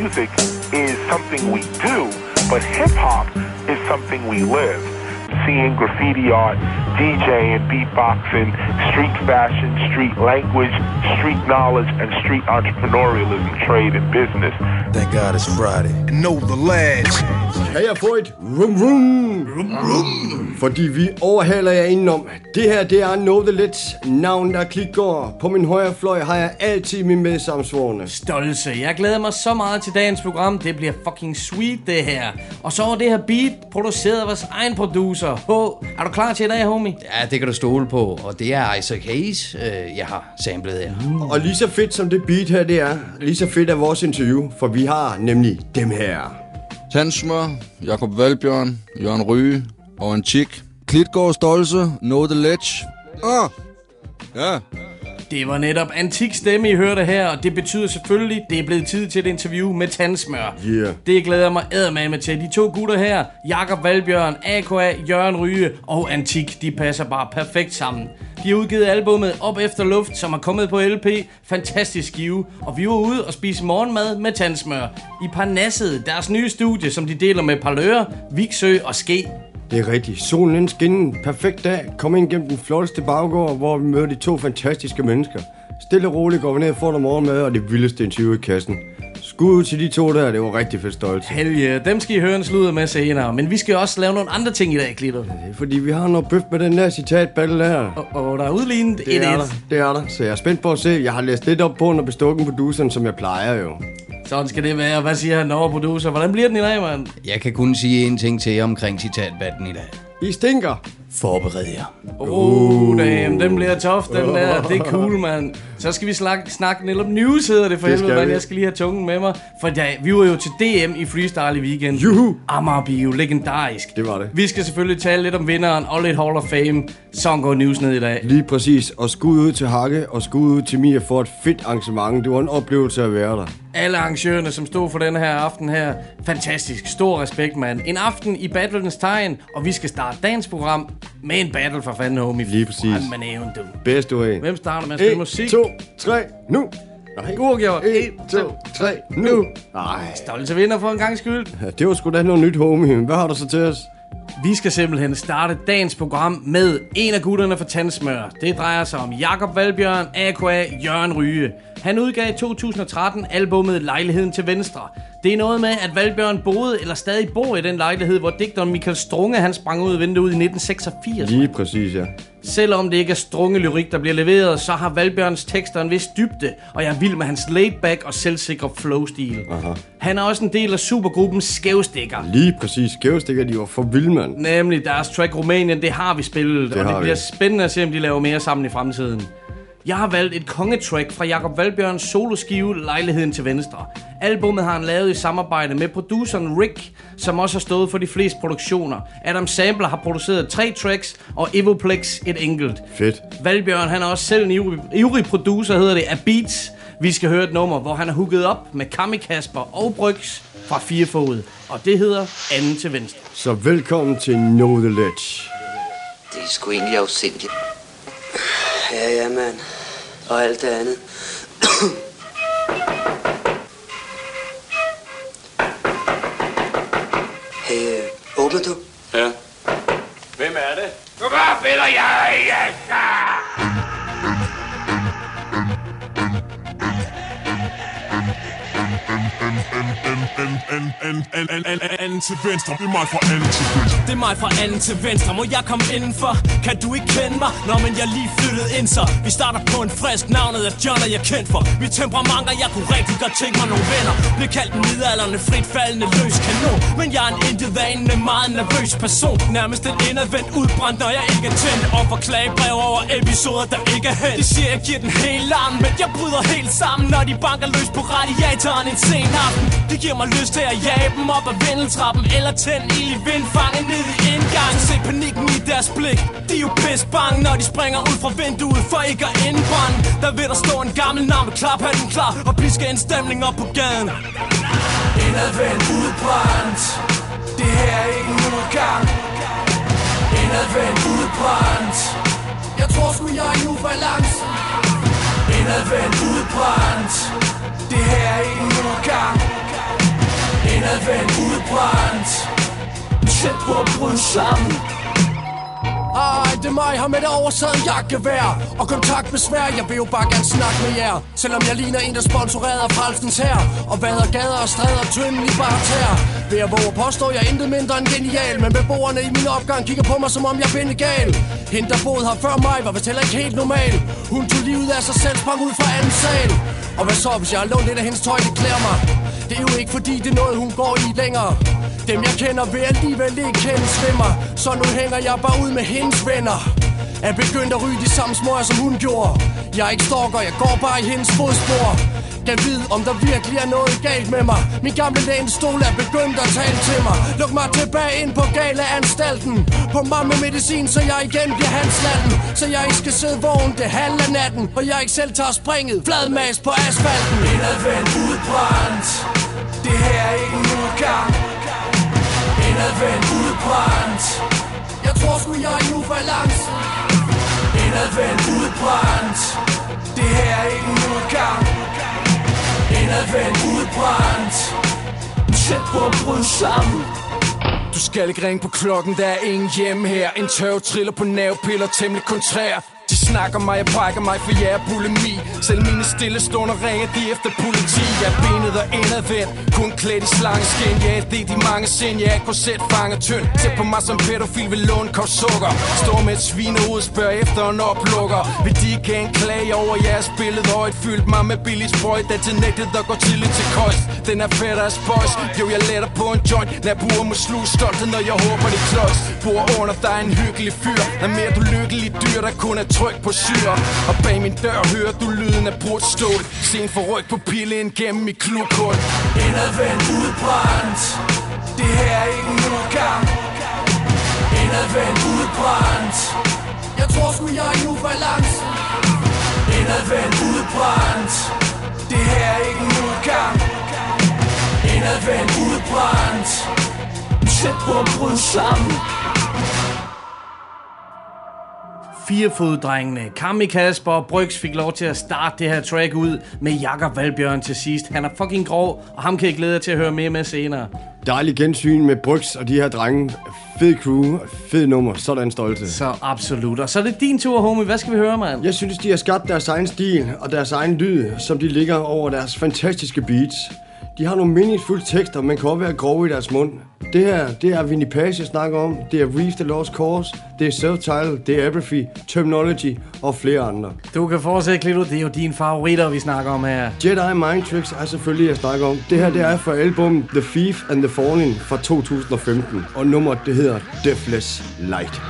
music is something we do, but hip hop is something we live. Seeing graffiti art, DJing, beatboxing, street fashion, street language, street knowledge, and street entrepreneurialism, trade, and business. Thank God it's Friday. And know the lads. Kan jeg få et rum rum? rum, rum. Fordi vi overhaler jer indenom. Det her, det er Know The Let's. Navn der klikker. På min højre fløj har jeg altid min medsamsvorene. Stolte. Jeg glæder mig så meget til dagens program. Det bliver fucking sweet, det her. Og så var det her beat produceret af vores egen producer. H. Er du klar til i dag, homie? Ja, det kan du stole på. Og det er Isaac Hayes, øh, jeg har samlet her. Mm. Og lige så fedt som det beat her, det er, lige så fedt er vores interview. For vi vi har nemlig dem her. Tandsmør, Jakob Valbjørn, Jørgen Ryge og en chick. Klitgård Stolse, Know The Ledge. Ah, ja. Det var netop antik stemme, I hørte her, og det betyder selvfølgelig, det er blevet tid til et interview med Tandsmør. Yeah. Det glæder jeg mig eddermame til. De to gutter her, Jakob Valbjørn, AKA, Jørgen Ryge og Antik, de passer bare perfekt sammen. De har udgivet albumet Op Efter Luft, som er kommet på LP. Fantastisk skive. Og vi var ude og spise morgenmad med tandsmør. I Parnasset, deres nye studie, som de deler med Parløre, Viksø og Ske. Det er rigtigt. Solen den skinner. Perfekt dag. Kom ind gennem den flotteste baggård, hvor vi møder de to fantastiske mennesker. Stille og roligt går vi ned og får noget morgenmad og det vildeste interview i kassen. Skud ud til de to der, det var rigtig fedt stolt. Helge, dem skal I høre en sludder med senere. Men vi skal også lave nogle andre ting i dag, Klitter. Det er fordi, vi har noget bøf med den der citatbattle der. Og, og der er udlignet det er der, det er der. Så jeg er spændt på at se. Jeg har læst lidt op på under bestukken produceren, som jeg plejer jo. Sådan skal det være. Hvad siger han over producer? Hvordan bliver den i dag, mand? Jeg kan kun sige en ting til jer omkring citatbatten i dag. I stinker. Forbered jer. Oh, damn, den bliver tof, den der. Det er cool, mand. Så skal vi snakke, snakke lidt om news, hedder det for Det helvede, vi. jeg skal lige have tungen med mig. For ja, vi var jo til DM i freestyle i weekend. Juhu. Amager Bio, legendarisk. Det var det. Vi skal selvfølgelig tale lidt om vinderen og lidt Hall of Fame. Sådan går news ned i dag. Lige præcis. Og skud ud til Hakke og skud ud til Mia for et fedt arrangement. Det var en oplevelse at være der. Alle arrangørerne, som stod for den her aften her, fantastisk. Stor respekt, mand. En aften i battlens tegn, og vi skal starte dagens program en battle for fanden, homie. Lige præcis. Fanden, man er du. Bedste way. Hvem starter med at spille 1, musik? 2, 3, nu. Nej. Uafgjort. 1, 2, 3, nu. Nej. Stolte vinder for en gang skyld. Ja, det var sgu da noget nyt, homie. Hvad har du så til os? Vi skal simpelthen starte dagens program med en af gutterne fra Tandsmør. Det drejer sig om Jakob Valbjørn, a.k.a. Jørgen Ryge. Han udgav i 2013 albummet Lejligheden til Venstre. Det er noget med, at Valbjørn boede eller stadig bor i den lejlighed, hvor digteren Michael Strunge han sprang ud af vinduet i 1986. Lige præcis, ja. Selvom det ikke er strunge lyrik, der bliver leveret, så har Valbjørns tekster en vis dybde, og jeg er vild med hans laid-back og selvsikre flow-stil. Aha. Han er også en del af supergruppen Skævstikker. Lige præcis. Skævestikker, de var for vilde, mand. Nemlig deres track Rumænien, det har vi spillet, Det og har det vi. bliver spændende at se, om de laver mere sammen i fremtiden. Jeg har valgt et kongetrack fra Jakob Valbjørns soloskive Lejligheden til Venstre. Albummet har han lavet i samarbejde med produceren Rick, som også har stået for de fleste produktioner. Adam Sampler har produceret tre tracks, og Evoplex et enkelt. Fedt. Valbjørn, han er også selv en ivrig, ivrig producer, hedder det, af Beats. Vi skal høre et nummer, hvor han er hooket op med Kami Kasper og Bryx fra Firefod. Og det hedder Anden til Venstre. Så velkommen til Know The Ledge. Det er sgu egentlig afsindigt. Ja, ja, mand. Og alt det andet. hey, øh, åbner du? Ja. Hvem er det? Hvad vil jeg, Jaka? Anden til venstre, det er mig fra anden til venstre. Det er mig fra anden til venstre, må jeg komme indenfor? Kan du ikke kende mig? Nå, men jeg lige flyttet ind, så vi starter på en frisk navnet er John, og jeg kendt for Mit temperamenter, jeg kunne rigtig godt tænke mig nogle venner Blev kaldt en midalderne, frit faldende løs kanon Men jeg er en intet vanende, meget nervøs person Nærmest en indadvendt udbrændt, når jeg ikke er tændt Og for klagebrev over episoder, der ikke er hen De siger, jeg giver den helt arm, men jeg bryder helt sammen Når de banker løs på radiatoren en sen aften Det giver mig lyst til at jage dem op ad vindeltrappen Eller tænde ild i vindfanget ned i indgangen. Se panikken i deres blik. De er jo pisse bange, når de springer ud fra vinduet For ikke at indbrænde. Der vil der stå en gammel navn med klaphatten klar Og piske en stemning op på gaden. Indadvendt udbrændt. Det her er ikke en udgang. Indadvendt udbrændt. Jeg tror sgu jeg er i ubalance Indadvendt udbrændt. Det her er ikke en udgang Indadvendt udbrændt. Tæt på at bryde sammen. Ej, det er mig, her med det oversaget jakkevær. Og kontaktbesvær, jeg vil jo bare gerne snakke med jer. Selvom jeg ligner en, der sponsoreret af Frelsens her. Og vader gader og stræder tynden i bare tær. Ved at våge påstå, jeg er intet mindre end genial. Men beboerne i min opgang kigger på mig, som om jeg er gal Hende, der boede her før mig, var vist heller ikke helt normal. Hun tog livet af sig selv, sprang ud fra anden sal. Og hvad så, hvis jeg har lånt lidt af hendes tøj, det klæder mig. Det er jo ikke fordi, det er noget, hun går i længere. Dem jeg kender vil alligevel ikke kende svimmer Så nu hænger jeg bare ud med hendes venner. Er begyndt at ryge de samme smøger som hun gjorde. Jeg er ikke stalker, jeg går bare i hendes fodspor kan vide, om der virkelig er noget galt med mig. Min gamle lænestol er begyndt at tale til mig. Luk mig tilbage ind på gale anstalten På mig med medicin, så jeg igen bliver handslatten Så jeg ikke skal sidde vågen det halve natten. Og jeg ikke selv tager springet. Fladmas på asfalten. Indadvendt udbrændt Det her er ikke en udgang. Indadvendt udbrændt Jeg tror sgu jeg er i ubalance. Indadvendt udbrændt Det her er ikke en udgang. Indadvendt udbrændt Tæt på at bryde sammen. Du skal ikke ringe på klokken, der er ingen hjemme her. En tørv triller på nervepiller, temmelig kontrær snakker mig, jeg brækker mig, for jeg er bulimi. Selv mine stille stunder ringer de efter politi. Jeg er benet og indadvendt, kun klædt i slangeskin. Jeg er det de mange sind, jeg er korset fanger tynd. Tæt på mig som pædofil vil låne kop sukker. Står med et svinehoved, spørger efter en oplukker. Vil de ikke klage over jeres billede Og et fyldt mig med billig sprøjt Der til nægtet, der går tidligt til kost. Den er fedt af spøjs, jo jeg letter på en joint. Lad Nabuer må sluge stolthed, når jeg håber det klods. Bor under dig en hyggelig fyr. Er mere du lykkelig dyr, der kun er tryg på syre. Og bag min dør hører du lyden af brudt stål. Se en forryk på pillen gennem mit klubkort Indadvendt udbrændt. Det her er ikke en udgang. Indadvendt udbrændt. Jeg tror sgu jeg er i ubalance. Indadvendt udbrændt. Det her er ikke en udgang. Indadvendt udbrændt. Tæt på at bryde sammen. Firefoddrengene, Kami Kasper og Bryggs fik lov til at starte det her track ud med Jakob Valbjørn til sidst. Han er fucking grov, og ham kan jeg glæde jer til at høre mere med senere. Dejlig gensyn med Bryggs og de her drenge. Fed crew, fed nummer, sådan stolte. Så absolut. Og så er det din tur, homie. Hvad skal vi høre, mand? Jeg synes, de har skabt deres egen stil og deres egen lyd, som de ligger over deres fantastiske beats. De har nogle meningsfulde tekster, men kan også være grove i deres mund. Det her, det er Vinnie Page, jeg snakker om. Det er Reef the Lost Cause. Det er Self-Title. Det er Apathy, Terminology og flere andre. Du kan fortsætte, Klito. Det er jo dine favoritter, vi snakker om her. Jedi Mind Tricks er selvfølgelig, jeg snakker om. Det her, det er fra album The Thief and the Fallen fra 2015. Og nummeret, det hedder Deathless Light.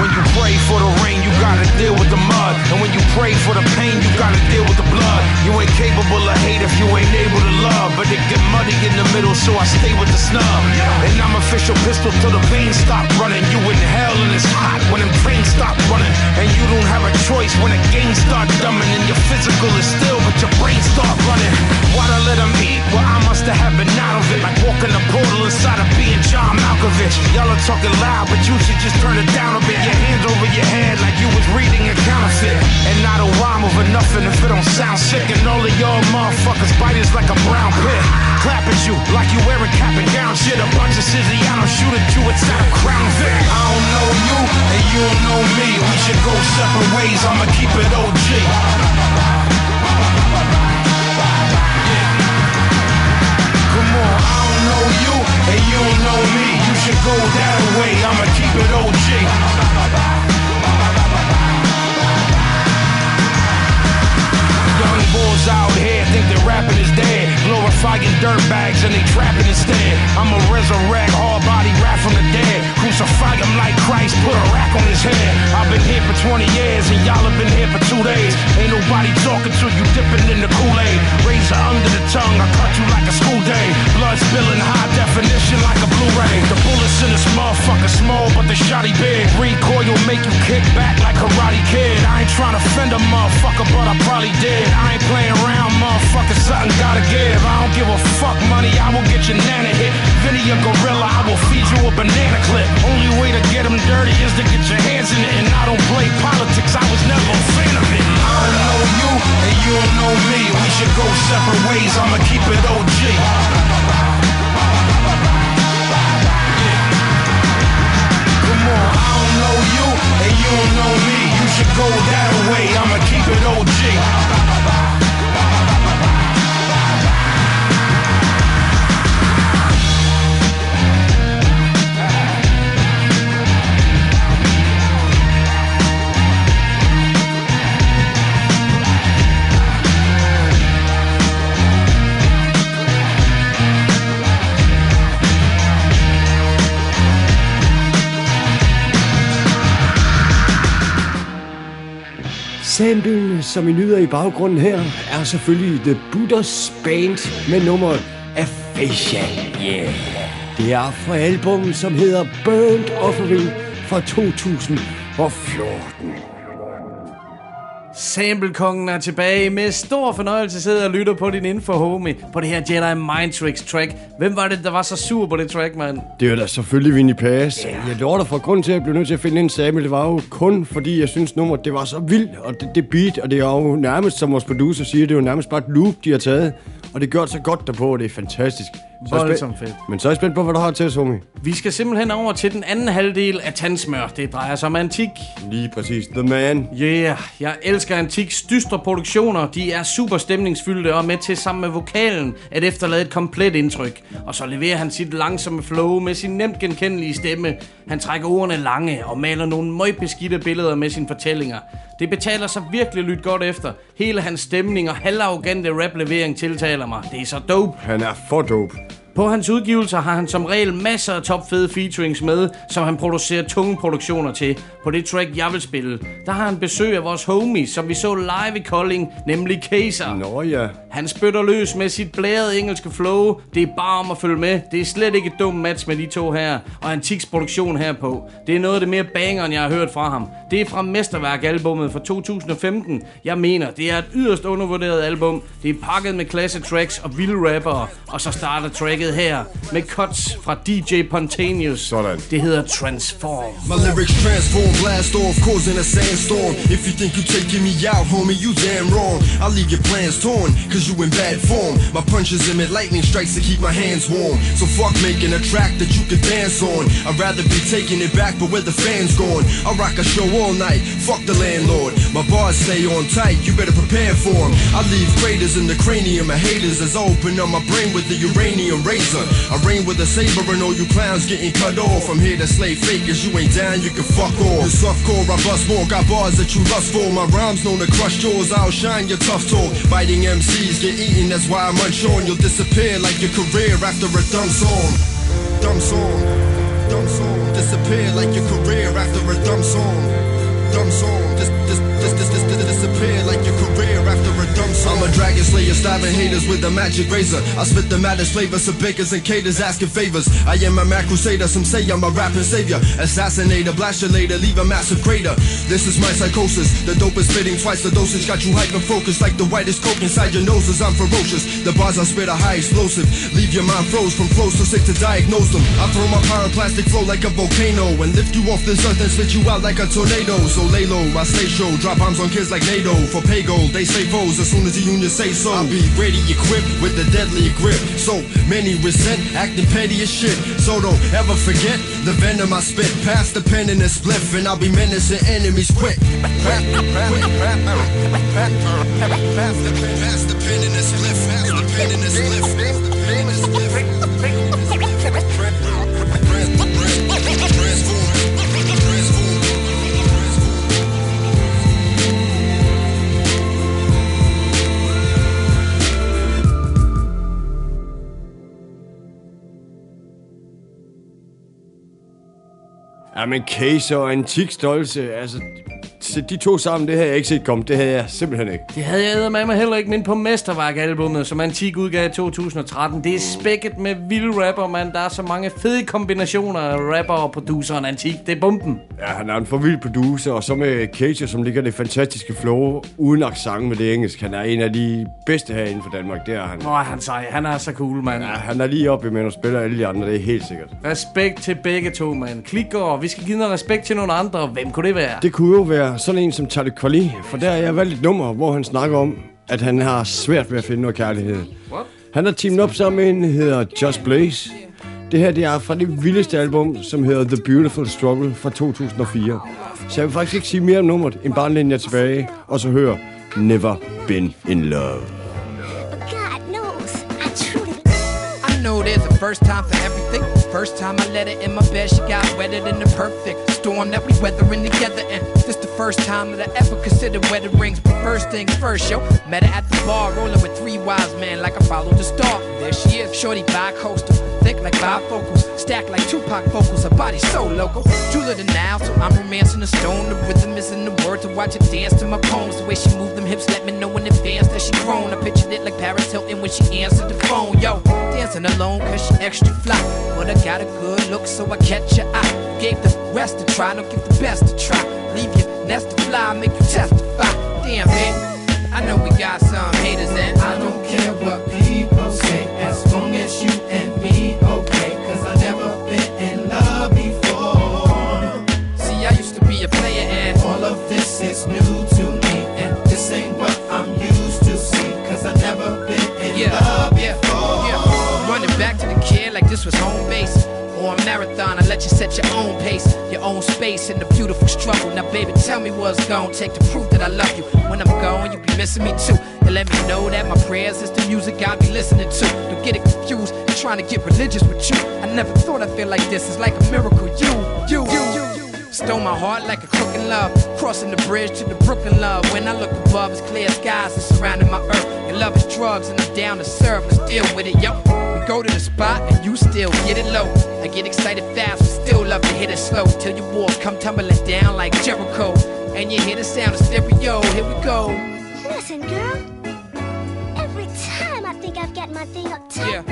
When you pray for the rain, gotta deal with the mud. And when you pray for the pain, you gotta deal with the blood. You ain't capable of hate if you ain't able to love. But it get muddy in the middle, so I stay with the snub. And I'm official pistol till the veins stop running. You in hell and it's hot when them trains stop running. And you don't have a choice when the game start dumbing. And your physical is still, but your brain start running. Why'd I let them eat? Well, I must have been out of it. Like walking a portal inside of being John Malkovich. Y'all are talking loud, but you should just turn it down a bit your hands over your head like you was reading a counterfeit. And not a rhyme over nothing if it don't sound sick. And all of y'all motherfuckers bite is like a brown pit. Clap at you like you wearing cap and gown shit. A bunch of Siziano shoot at you inside of Crown Vic. I don't know you and you don't know me. We should go separate ways. I'ma keep it OG. Come on, I don't know you and you don't know me. You should go that way. I'ma keep it OG. Young bulls out here think that rapping is dead. Glorifying dirt bags and they trapping instead. I'ma resurrect hard body rap from the dead. Crucify him like Christ, put a rack on his head. I've been here for 20 years and y'all have been here for two days. Ain't nobody talking to you dipping in the Kool-Aid. Razor under the tongue, I cut you like a school day. Blood spilling high definition like a Blu-ray. The bullets in this motherfucker small, but the shotty big. Recoil make you kick back like Karate Kid. I ain't trying to fend a motherfucker, but I probably did. I ain't playing around, motherfucker, something gotta give. I don't give a fuck money, I will get your nana hit. Vinny a gorilla, I will feed you a banana clip. Separate ways, I'ma keep it OG. Som I nyder i baggrunden her, er selvfølgelig The Buddha's Band med nummeret Aphasia. Yeah. Det er fra albummet, som hedder Burnt Offering fra 2014. Samplekongen er tilbage med stor fornøjelse sidder og lytter på din info, homie, på det her Jedi Mind Tricks track. Hvem var det, der var så sur på det track, mand? Det er da selvfølgelig Vinnie Pass. Yeah. Jeg lover dig for grund til, at jeg blev nødt til at finde en sample. Det var jo kun fordi, jeg synes nummeret det var så vildt, og det, det beat, og det er jo nærmest, som vores producer siger, det er jo nærmest bare et loop, de har taget. Og det gør så godt derpå, og det er fantastisk. Er Voldsomt fedt. Men så er jeg spændt på, hvad du har til os, homie. Vi skal simpelthen over til den anden halvdel af Tandsmør. Det drejer sig om antik. Lige præcis. The Man. Yeah, jeg elsker Antiks dystre produktioner. De er super stemningsfyldte og med til sammen med vokalen at efterlade et komplet indtryk. Og så leverer han sit langsomme flow med sin nemt genkendelige stemme. Han trækker ordene lange og maler nogle møgbeskidte billeder med sine fortællinger. Det betaler sig virkelig lyt godt efter. Hele hans stemning og halvarrogante rap-levering tiltaler mig. Det er så dope. Han er for dope. På hans udgivelser har han som regel masser af topfede featurings med, som han producerer tunge produktioner til. På det track, jeg vil spille, der har han besøg af vores homie, som vi så live i Kolding, nemlig Kaser. Nå ja. Han spytter løs med sit blærede engelske flow. Det er bare om at følge med. Det er slet ikke et dumt match med de to her. Og Antiks produktion herpå. Det er noget af det mere banger, end jeg har hørt fra ham. Det er fra Mesterværk-albummet fra 2015. Jeg mener, det er et yderst undervurderet album. Det er pakket med klasse tracks og vilde rappere. Og så starter tracket her med cuts fra DJ Pontaneous. Sådan. Det hedder Transform. My lyrics transform, blast off, causing a sandstorm. If you think you're taking me out, homie, you damn wrong. I'll leave your plans torn, cause you in bad form. My punches emit lightning strikes to keep my hands warm. So fuck making a track that you can dance on. I'd rather be taking it back, but where the fans gone? I rock a show all night, fuck the landlord. My bars stay on tight, you better prepare for 'em. I leave craters in the cranium of haters as I open up my brain with the uranium razor. I rain with a saber and all you clowns getting cut off. I'm here to slay fakers, you ain't down, you can fuck off. The softcore, I bust more, got bars that you lust for. My rhymes known to crush yours, I'll shine your tough talk. Biting MCs get eaten, that's why I munch on. You'll disappear like your career after a dumb song. Dumb song, dumb song. Disappear like your career after a dumb song. Dumb song, dis, dis, dis, dis, dis, dis, disappear like your career after a song. I'm a dragon slayer, stabbing haters with a magic razor. I spit the maddest flavors of bakers and caters asking favors. I am a mad crusader, some say I'm a rapping savior. Assassinator, blast you later, leave a massive crater. This is my psychosis, the dope is spitting twice the dosage. Got you hyper focused like the whitest coke inside your noses. I'm ferocious, the bars I spit are high explosive. Leave your mind froze from flows so sick to diagnose them. I throw my pyroclastic flow like a volcano and lift you off this earth and spit you out like a tornado. So lay low, my stay show, drop bombs on kids like NATO. For pay gold, they say foes as soon as the union say so. I'll be ready equipped with the deadly grip. So many resent, acting petty as shit. So don't ever forget the venom I spit. Pass the pen and the spliff, and I'll be menacing enemies quick. Pass the pen, pass the spliff, pass the pen in the spliff, pass the Ja, men Case og antikstolse, altså... Så de to sammen, det havde jeg ikke set komme. Det havde jeg simpelthen ikke. Det havde jeg med mig heller ikke, men på Mesterværk-albummet, som Antik udgav i 2013. Det er spækket med vilde rapper, man. Der er så mange fede kombinationer af rapper og produceren Antik. Det er bomben. Ja, han er en for vild producer, og så med Cage, som ligger det fantastiske flow, uden accent med det engelsk. Han er en af de bedste herinde for Danmark, det er han. Nå, han sej. Han er så cool, mand. Ja, han er lige oppe med og spiller alle de andre, det er helt sikkert. Respekt til begge to, mand. Klik over. Vi skal give noget respekt til nogle andre. Hvem kunne det være? Det kunne jo være sådan en som Charlie Kvali, for der har jeg valgt et nummer, hvor han snakker om, at han har svært ved at finde noget kærlighed. What? Han har teamet op sammen med en, der hedder Just Blaze. Det her det er fra det vildeste album, som hedder The Beautiful Struggle fra 2004. Så jeg vil faktisk ikke sige mere om nummeret, end bare læne jer tilbage, og så høre Never Been In Love. There's a first time for everything. First time I let it in my bed, she got wetter than the perfect storm that we weathering together. And this the first time that I ever considered wedding rings. But first things first, yo. Met her at the bar, rolling with three wise men like I followed the star. There she is, shorty bi-coastal. Thick thick like bifocals, stacked like Tupac vocals. Her body so local, jeweler than now, so I'm romancing the stone. The rhythm is in the word to watch her dance to my poems. The way she move them hips, let me know in advance that she grown. I pictured it like Paris Hilton when she answered alone cause she extra fly, but I got a good look, so I catch your eye. Gave the rest to try, don't give the best to try. Leave your nest to fly, make you testify. Damn. I know we got some haters and I don't care what people marathon, I let you set your own pace, your own space in the beautiful struggle. Now, baby, tell me what's gonna take to prove that I love you. When I'm gone, you be missing me too. And let me know that my prayers is the music I'll be listening to. Don't get it confused, and trying to get religious with you. I never thought I'd feel like this. It's like a miracle. You, you, you, you. Stole my heart like a crook in love. Crossing the bridge to the Brooklyn love. When I look above, it's clear skies that surrounding my earth. Your love is drugs, and I'm down to serve. Let's deal with it, yo. Go to the spot, and you still get it low. I get excited fast, but still love to hit it slow. Till your walls come tumbling down like Jericho. And you hear the sound of stereo. Here we go. Listen, girl. Every time I think I've got my thing up top, Yeah.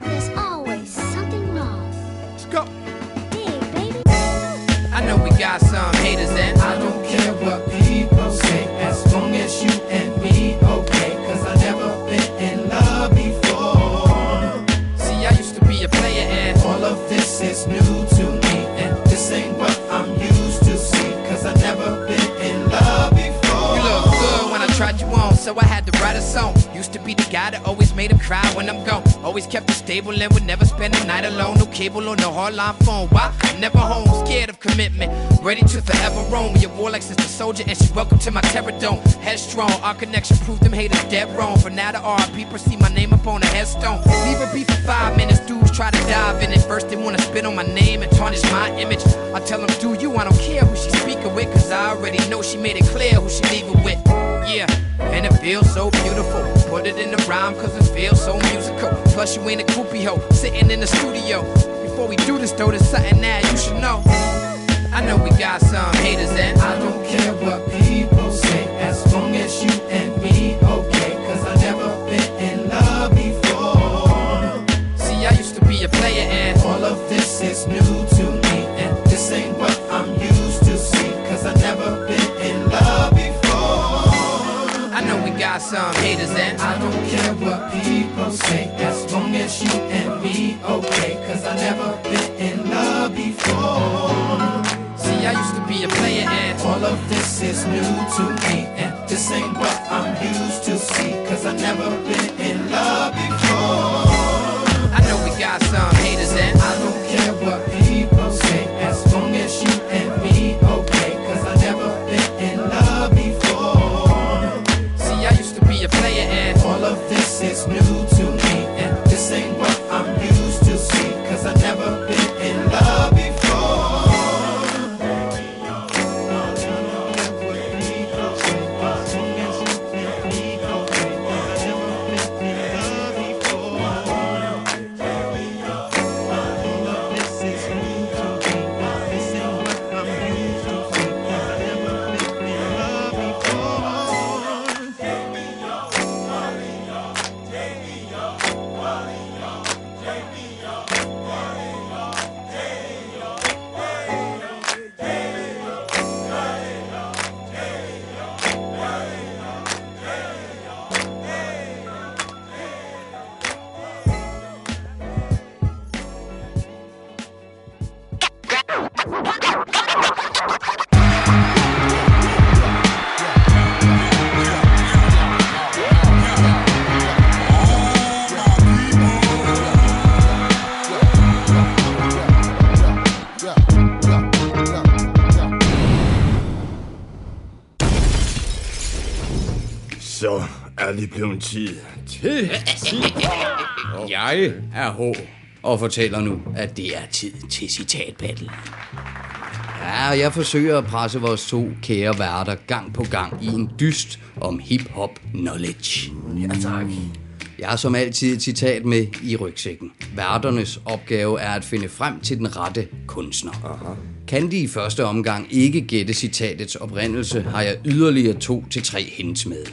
there's always something wrong. Let's go. Hey, baby. I know we got some haters and I don't care what people So I had to write a song. Used to be the guy that always made him cry when I'm gone. Always kept it stable and would never spend a night alone. No cable or no hardline phone. Why? Never home, scared of commitment. Ready to forever roam. Your war like sister soldier and she welcome to my terror dome. Headstrong, our connection proved them haters dead wrong. For now the RP perceive my name up on a headstone. Leave it be for five minutes, dudes try to dive in it. First they wanna spit on my name and tarnish my image. I tell them do you, I don't care who she speaking with Cause I already know she made it clear who she leaving with. Yeah, and it feels so beautiful. Put it in the rhyme cause it feels so musical. Plus you ain't a groupie hoe, sitting in the studio. Before we do this though, there's something that you should know. I know we got some haters and I don't care what people say. As long as got some haters I don't care what people say. As long as you and me okay Cause I never been in love before. See I used to be a player and All of this is new to me. And this ain't what I'm used to see Cause I never been blevet tid til... Jeg er H og fortæller nu, at det er tid til citatbattle. Ja, jeg forsøger at presse vores to kære værter gang på gang i en dyst om hip-hop knowledge. Ja, tak. Jeg har som altid et citat med i rygsækken. Værternes opgave er at finde frem til den rette kunstner. Aha. Kan de i første omgang ikke gætte citatets oprindelse, har jeg yderligere to til tre hints med.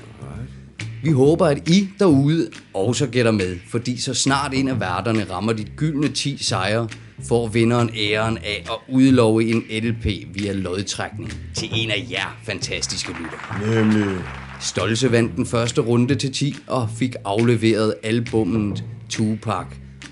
Vi håber, at I derude også gætter med, fordi så snart en af værterne rammer dit gyldne 10 sejre, får vinderen æren af at udlove en LP via lodtrækning til en af jer fantastiske lyttere. Nemlig. Stolse vandt den første runde til 10 og fik afleveret albummet Tupac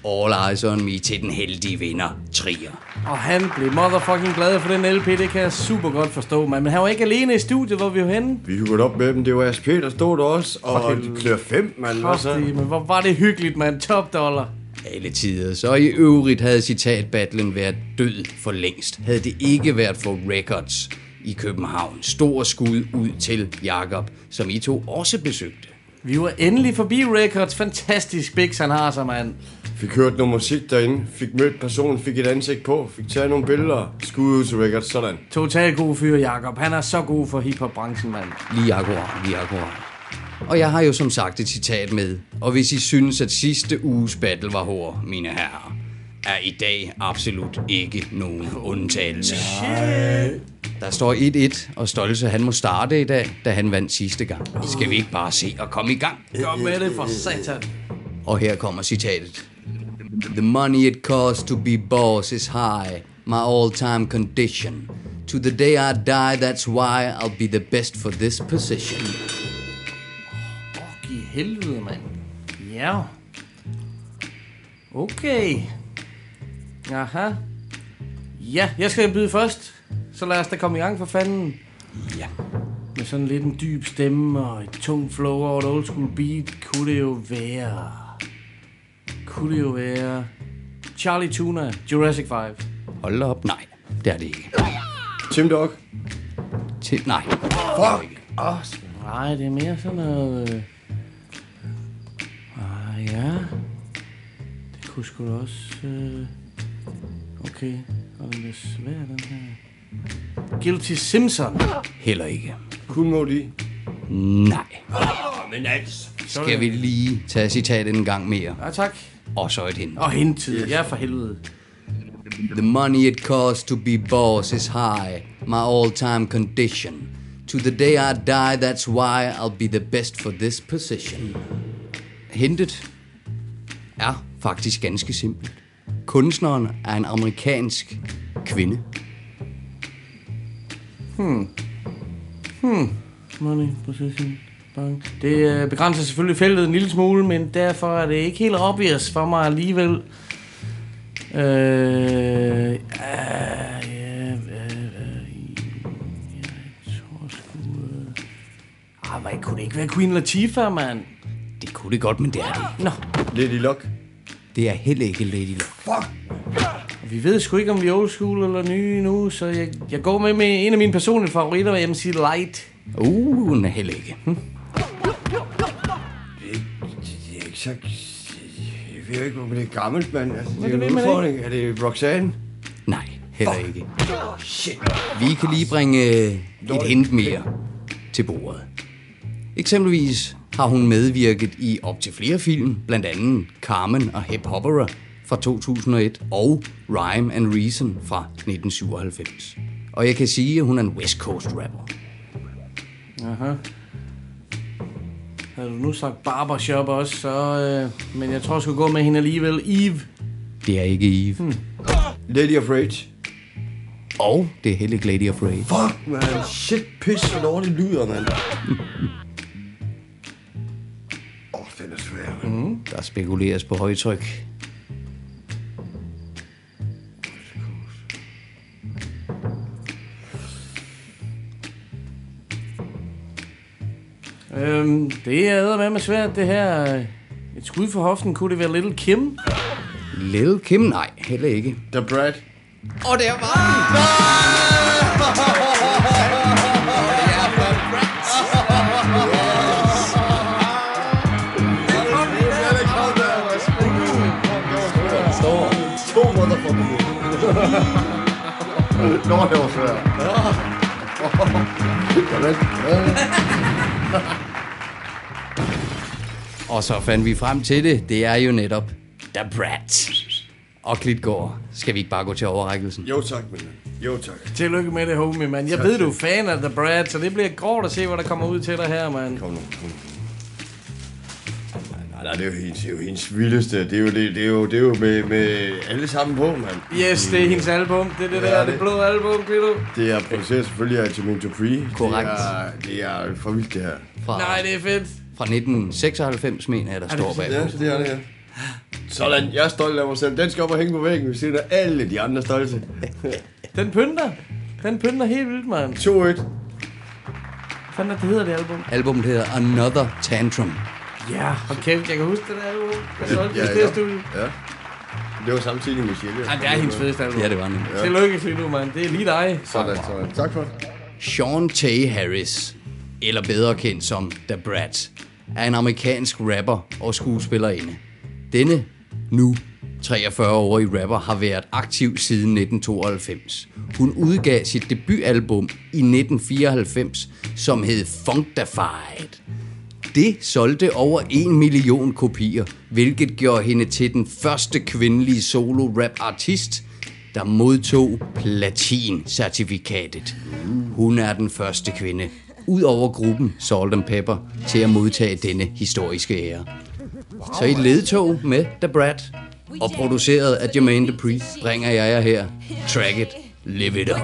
All Eyes On Me til den heldige vinder, Trier. Og han blev motherfucking glad for den LP, det kan jeg super godt forstå, man. Men han var ikke alene i studiet, hvor vi var henne. Vi hyggede op med dem. Det var Asp der stod der også. Og klør 5, mand. Kraftigt, men hvor var det hyggeligt, mand. Top dollar. Alle tider. Så i øvrigt havde citatbattlen været død for længst. Havde det ikke været for Records i København. Stor skud ud til Jakob, som I to også besøgte. Vi var endelig forbi Records. Fantastisk biks, han har sig, mand. Fik hørt noget musik derinde. Fik mødt personen. Fik et ansigt på. Fik taget nogle billeder. Skud ud til Records. Sådan. Total god fyr, Jakob. Han er så god for hiphop-branchen, mand. Lige akkurat, lige akkurat. Og jeg har jo som sagt et citat med. Og hvis I synes, at sidste uges battle var hård, mine herrer, er i dag absolut ikke nogen undtagelse. Der står 1-1, og Stolse han må starte i dag, da han vandt sidste gang. Skal vi ikke bare se og komme i gang? Kom med det for satan. Og her kommer citatet. The money it costs to be boss is high, my all-time condition. To the day I die, that's why I'll be the best for this position. Giv helvede, mand. Ja. Okay. Aha. Ja, jeg skal byde først. Så lad os da komme i gang for fanden. Ja. Med sådan lidt en dyb stemme og et tungt flow over et old school beat, kunne det jo være... Kunne det jo være... Charlie Tuna, Jurassic 5. Hold da op. Nej, det er det ikke. Tim Dog. Til, nej. Fuck. Oh, Nej, det er mere sådan noget... øh, Ah, ja. Det kunne sgu da også... Øh... Okay, og den er svær, den her. Guilty Simpson. Heller ikke. Kun må de. Nej. Men altså. Skal vi lige tage citatet en gang mere? Ja, tak. Og så et hint. Og hentid. Yes. Ja, for helvede. The money it costs to be boss is high, my all-time condition. To the day I die, that's why I'll be the best for this position. Hintet er faktisk ganske simpelt. Kunstneren er en amerikansk kvinde. Hmm. Hmm. Money, position, bank. Det begrænser selvfølgelig feltet en lille smule, men derfor er det ikke helt obvious for mig alligevel. Øh, øh, ja, øh, øh, Ah, men kunne det ikke være Queen Latifah, mand? Det kunne det godt, men det er det ikke. Nå, Lady Luck. Det er heller ikke Lady Luck. Fuck. vi ved sgu ikke, om vi er old school eller nye nu, så jeg, jeg går med med en af mine personlige favoritter, MC Light. Uh, hun er heller ikke. Hm. Jo ikke, det er gammelt, mand. Altså, det er en udfordring. Er det Roxanne? Nej, heller ikke. Vi kan lige bringe øh, et hint mere til bordet. Eksempelvis har hun medvirket i op til flere film, blandt andet Carmen og Hip Hopera fra 2001 og Rhyme and Reason fra 1997. Og jeg kan sige, at hun er en West Coast rapper. Aha. Havde du nu sagt barbershop også, så... Øh, men jeg tror, jeg skulle gå med hende alligevel. Eve. Det er ikke Eve. Hmm. Lady of Rage. Og det er heller ikke Lady of Rage. Fuck, man. Shit, pis, hvor dårligt lyder, mand. Åh, oh, den er svær, mand. Mm. Der spekuleres på højtryk. Øhm, det er med med svært, det her. Et skud for hoften, kunne det være Little Kim? Little Kim? Nej, heller ikke. The Brad. Og der var den! Nå, det var svært. Jamen, Og så fandt vi frem til det. Det er jo netop The Brat. Og Klitgaard, skal vi ikke bare gå til overrækkelsen? Jo tak, min ven. Jo tak. Tillykke med det, homie, mand. Jeg Tak, ved, du er fan af The Brad, så det bliver grovt at se, hvad der kommer ud til dig her, mand. Kom nu, kom nu. Nej, det er jo hendes, det er jo hendes vildeste. Det er jo, det, det er jo, det er jo med, med alle sammen på, mand. Yes, det er hendes album. Det er det Ja, der, det- det blå album, Klito. Det er produceret selvfølgelig af Jermaine Dupri. Korrekt. Det er, det er for vildt, det her. Fra, Nej, det er fedt. Fra 1996, mener jeg, der står bag. Ja, det er det her. Sådan, jeg er stolt af mig selv. Den skal op og hænge på væggen ved siden af alle de andre stolte. Den pynter. Den pynter helt vildt, mand. 2-1. Hvad fanden er det hedder, det album? Albumet hedder Another Tantrum. Ja, og kæft, jeg kan huske det der album. Jeg solgte Ja, det ja. i studiet. Ja. Det var samtidig med Michelle. Ja, det er hendes fedeste album. Ja, det var nemlig. Ja. Tillykke, Klito, mand. Det er lige dig. Sådan, sådan. Tak for det. Sean Tay Harris, eller bedre kendt som The Brat, er en amerikansk rapper og skuespillerinde. Denne nu 43-årige rapper har været aktiv siden 1992. Hun udgav sit debutalbum i 1994, som hed Funkified. Det solgte over 1 million kopier, hvilket gjorde hende til den første kvindelige solo-rap-artist, der modtog platin-certifikatet. Hun er den første kvinde, ud over gruppen Salt and Pepper, til at modtage denne historiske ære. Så i ledtog med The Brat og produceret af Jermaine Dupri, bringer jeg jer her Track It, Live It Up.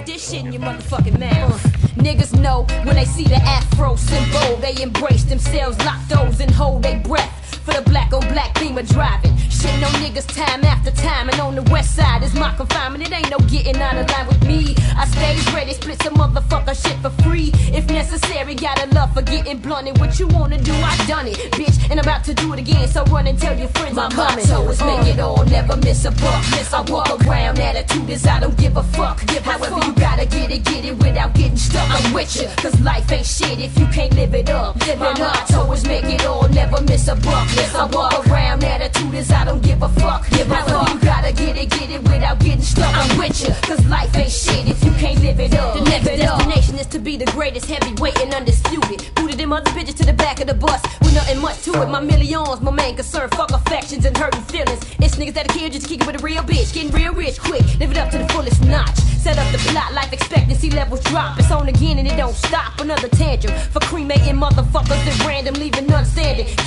Niggas know when they see the afro symbol, they embrace themselves, lock those and hold their breath. For the black on black beamer driving. Shitting on niggas time after time. And on the west side is my confinement. It ain't no getting out of line with me. I stays ready, split some motherfucker shit for free. If necessary, got a love for getting blunted. What you wanna do, I done it, bitch. And I'm about to do it again. So run and tell your friends My I'm coming. motto is make it all, never miss a buck. Miss I walk around, attitude is I don't give a fuck. Give However, you gotta get it, get it without getting stuck. I'm with you, cause life ain't shit if you can't live it up. My motto is make it all, never miss a buck. Miss I walk around, attitude is I don't give a fuck. Give However, you gotta get it, get it without getting stuck. I'm with you, cause life ain't shit if you can't live it up. The next destination is to be the greatest heavyweight and undisputed. Booted them other bitches to the back of the bus with nothing much to it. My millions, my main concern. Fuck affections and hurting feelings. It's niggas that kill just to kick it with a real bitch. Getting real rich quick, live it up to the fullest notch. Set up the plot, life expectancy levels drop. It's on again and it don't stop. Another tantrum for cremating motherfuckers at random, leaving none.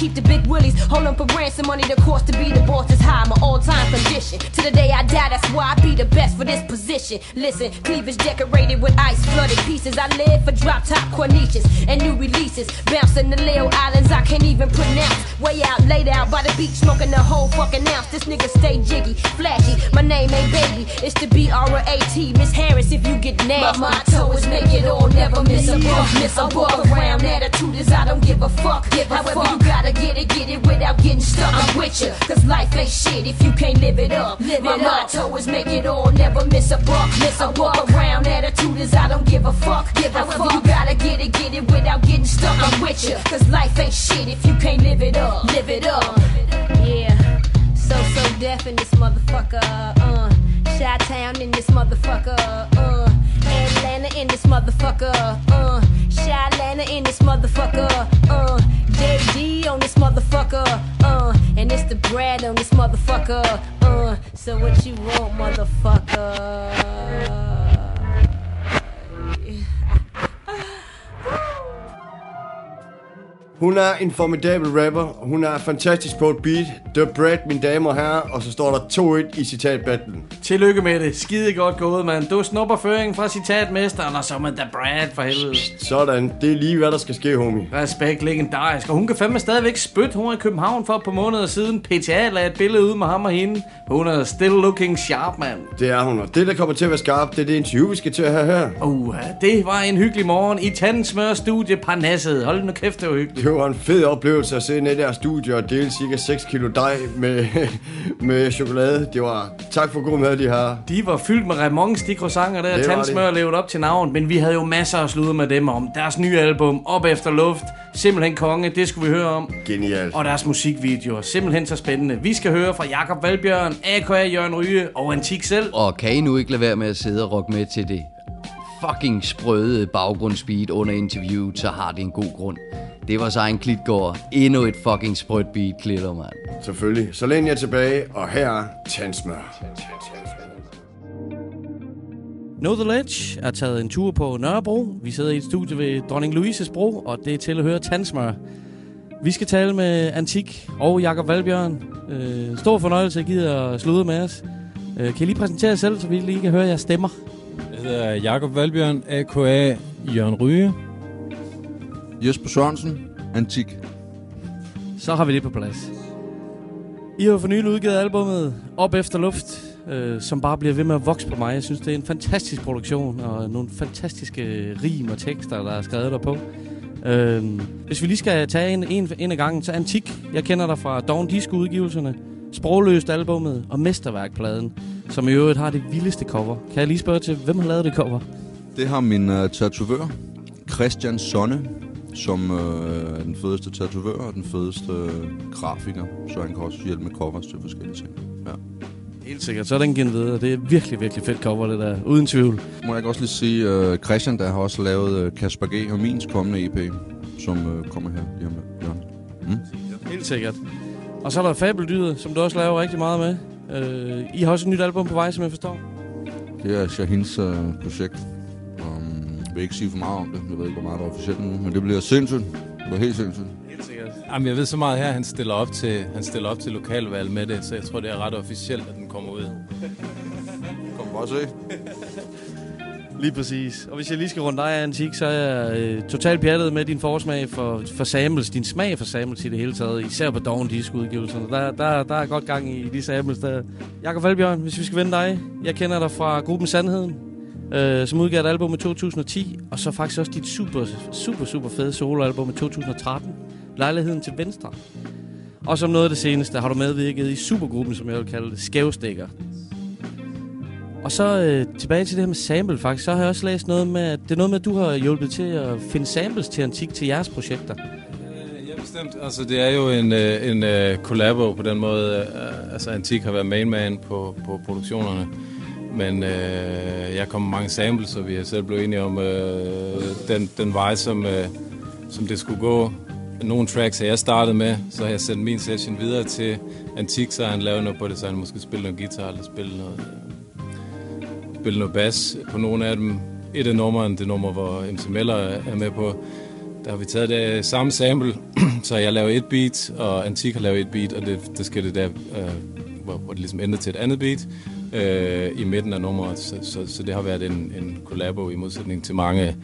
Keep the big willies, hold them for ransom money. The cost to be the boss is high, my all-time condition. To the day I die, that's why I be the best for this position. Listen, cleavage decorated with ice flooded pieces. I live for drop top corniches and new releases. Bouncing the Leo Islands, I can't even pronounce. Way out, laid out by the beach, smoking the whole fucking ounce. This nigga stay jiggy, flashy. My name ain't baby, it's the B R A T. Miss Harris, if you get nasty. My motto is make it all, never miss a buck. Miss a walk around, attitude is I don't give a fuck. Give a However, you gotta get it, get it without getting stuck. I'm with you, cause life ain't shit if you can't live it up. Live My motto is make it all, never miss a buck. Miss a walk around, attitude is I don't give a fuck. Give a However, you gotta get it, get it without getting stuck. I'm with you, cause life ain't shit if you can't live it up. Live it up. Yeah, so so deaf in this motherfucker. Uh, Shot Town in this motherfucker. Uh, Atlanta in this motherfucker. Uh, Shot Atlanta in this motherfucker. Uh, JD on this motherfucker. Uh, and it's the bread on this motherfucker. Uh, so what you want, motherfucker? Hun er en formidabel rapper. Hun er fantastisk på et beat. The Bread, mine damer og herrer. Og så står der 2-1 i citatbattlen. Tillykke med det. Skide godt gået, mand. Du snupper føringen fra citatmesteren, og så med The Brad for helvede. Sådan. Det er lige, hvad der skal ske, homie. Respekt, legendarisk. Og hun kan fandme stadigvæk spytte. Hun var i København for et par måneder siden. PTA lagde et billede ud med ham og hende. Hun er still looking sharp, mand. Det er hun. Og det, der kommer til at være skarpt, det er det interview, vi skal til at have her. Uh, det var en hyggelig morgen i Tandsmør Studie Parnasset. Hold nu kæft, det var hyggeligt. Det var en fed oplevelse at sidde i det der studie og dele cirka 6 kilo dej med, med chokolade. Det var tak for god mad, de har. De var fyldt med Ramones, de croissanter der. Tandsmør levede op til navn, men vi havde jo masser at sludre med dem om. Deres nye album, Op Efter Luft, simpelthen konge, det skulle vi høre om. Genialt. Og deres musikvideoer, simpelthen så spændende. Vi skal høre fra Jakob Valbjørn, AKA Jørgen Ryge og Antik selv. Og kan I nu ikke lade være med at sidde og rocke med til det fucking sprøde baggrundsbeat under interviewet, så har det en god grund. Det var så en Klitgård. Endnu et fucking sprødt beat, Klitter, mand. Selvfølgelig. Så læn jer tilbage, og her er Tandsmør. Know The Ledge er taget en tur på Nørrebro. Vi sidder i et studie ved Dronning Louises Bro, og det er til at høre Tandsmør. Vi skal tale med Antik og Jakob Valbjørn. Øh, stor fornøjelse at give at slude med os. Øh, kan I lige præsentere jer selv, så vi lige kan høre jeres stemmer? Jeg hedder Jakob Valbjørn, A.K.A. Jørgen Ryge. Jesper Sørensen, Antik. Så har vi det på plads. I har for nylig udgivet albumet Op Efter Luft, øh, som bare bliver ved med at vokse på mig. Jeg synes, det er en fantastisk produktion, og nogle fantastiske rim og tekster, der er skrevet derpå. Øh, hvis vi lige skal tage en, en, en af gangen, så Antik. Jeg kender dig fra Dawn Disco-udgivelserne, Sprogløst albumet og Mesterværkpladen, som i øvrigt har det vildeste cover. Kan jeg lige spørge til, hvem har lavet det cover? Det har min uh, tatovør, Christian Sonne, som er den fedeste tatovør og den fedeste uh, grafiker, så han kan også hjælpe med covers til forskellige ting. Ja. Helt sikkert, så er den givet videre. Det er virkelig, virkelig fedt cover, det der. Uden tvivl. Må jeg også lige sige, uh, Christian der har også lavet uh, Kasper G. og mins kommende EP, som uh, kommer her lige om lidt. Mm? Helt sikkert. Og så er der Fabeldyret, som du også laver rigtig meget med. Øh, I har også et nyt album på vej, som jeg forstår. Det er Shahins uh, projekt. Jeg vil ikke sige for meget om det. Jeg ved ikke, hvor meget der er officielt nu, men det bliver sindssygt. Det bliver helt sindssygt. Helt sikkert. Jamen, jeg ved så meget her, han stiller op til, han stiller op til lokalvalg med det, så jeg tror, det er ret officielt, at den kommer ud. Kom bare se. Lige præcis. Og hvis jeg lige skal runde dig af, Antik, så er jeg øh, totalt pjattet med din forsmag for, for samples, din smag for samples i det hele taget, især på Dawn Disco-udgivelserne. Der, der, der er godt gang i de samples der. Jakob Valbjørn, hvis vi skal vende dig. Jeg kender dig fra gruppen Sandheden, øh, som udgav et album i 2010, og så faktisk også dit super, super, super fede soloalbum i 2013, Lejligheden til Venstre. Og som noget af det seneste har du medvirket i supergruppen, som jeg vil kalde Skævstikker. Og så øh, tilbage til det her med sample faktisk, så har jeg også læst noget med, at det er noget med, at du har hjulpet til at finde samples til Antik til jeres projekter. Øh, ja, bestemt. Altså, det er jo en, øh, en uh, collabo på den måde. Uh, altså, Antik har været mainman på, på produktionerne. Men øh, jeg kom med mange samples, og vi har selv blevet enige om øh, den, den vej, som, øh, som det skulle gå. Nogle tracks har jeg startet med, så har jeg sendt min session videre til Antik, så han lavet noget på det, så han måske spille noget guitar eller spille noget, øh, spille noget bas på nogle af dem. Et af numrene, det nummer, hvor MC Meller er med på, der har vi taget det øh, samme sample, så jeg laver et beat, og Antik har lavet et beat, og det, det skal det der, øh, hvor, hvor det ligesom ender til et andet beat øh, i midten af nummeret. Så, så, så det har været en, en collabo i modsætning til mange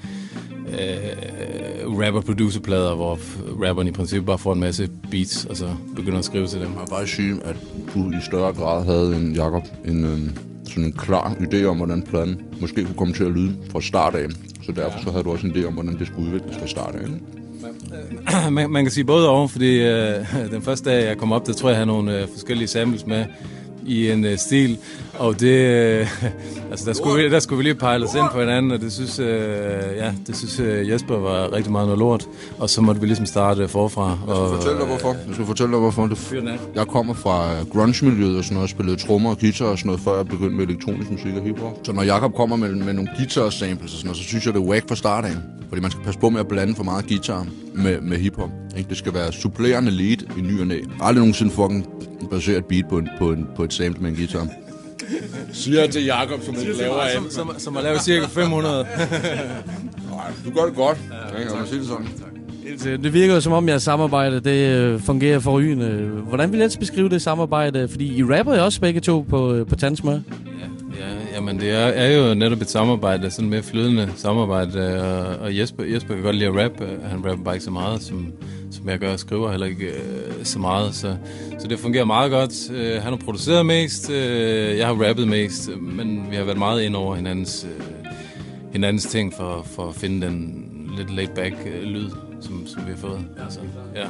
øh, rapper-producer-plader, hvor rapperen i princippet bare får en masse beats, og så begynder at skrive til dem. Jeg bare sige, at du i større grad havde en Jakob en, øh, sådan en klar idé om, hvordan pladen måske kunne komme til at lyde fra start af. Så derfor så havde du også en idé om, hvordan det skulle udvikles fra start af. man, man kan sige både og, fordi øh, den første dag, jeg kom op, der tror jeg, jeg havde nogle øh, forskellige samples med i en øh, stil, og det, øh, altså der skulle, vi, der skulle vi lige pejle os ind på hinanden, og det synes, øh, ja, det synes øh, Jesper var rigtig meget noget lort, og så måtte vi ligesom starte forfra. Jeg skal fortælle dig hvorfor. Jeg skal fortælle dig hvorfor. Det, jeg kommer fra øh, grunge-miljøet og sådan noget, spillede trommer og guitar og sådan noget, før jeg begyndte med elektronisk musik og hiphop. Så når Jakob kommer med, med nogle guitar-samples og sådan noget, så synes jeg, det er whack fra start af. Fordi man skal passe på med at blande for meget guitar med, med hiphop. Ikke? Det skal være supplerende lead i ny og næ. Aldrig nogensinde fucking basere et beat på, en, på, en, på et sample med en guitar. Siger jeg til Jakob, som ikke laver af. Som, som, som har lavet cirka 500. Nej, du gør det godt. Ja, kan sige det sådan. Det virker jo som om, jeres samarbejde det øh, fungerer forrygende. Hvordan vil jeg ellers beskrive det samarbejde? Fordi I rapper jo også begge to på, øh, på Tandsmør. Ja, jamen det er, er jo netop et samarbejde, sådan mere flydende samarbejde, og, og Jesper, Jesper kan godt lide at rappe. Han rapper bare ikke så meget, som, som jeg gør. Jeg skriver heller ikke øh, så meget, så, så det fungerer meget godt. Øh, han har produceret mest, øh, jeg har rappet mest, men vi har været meget ind over hinandens, øh, hinandens ting for, for at finde den lidt laid-back øh, lyd, som, som vi har fået. Altså, ja.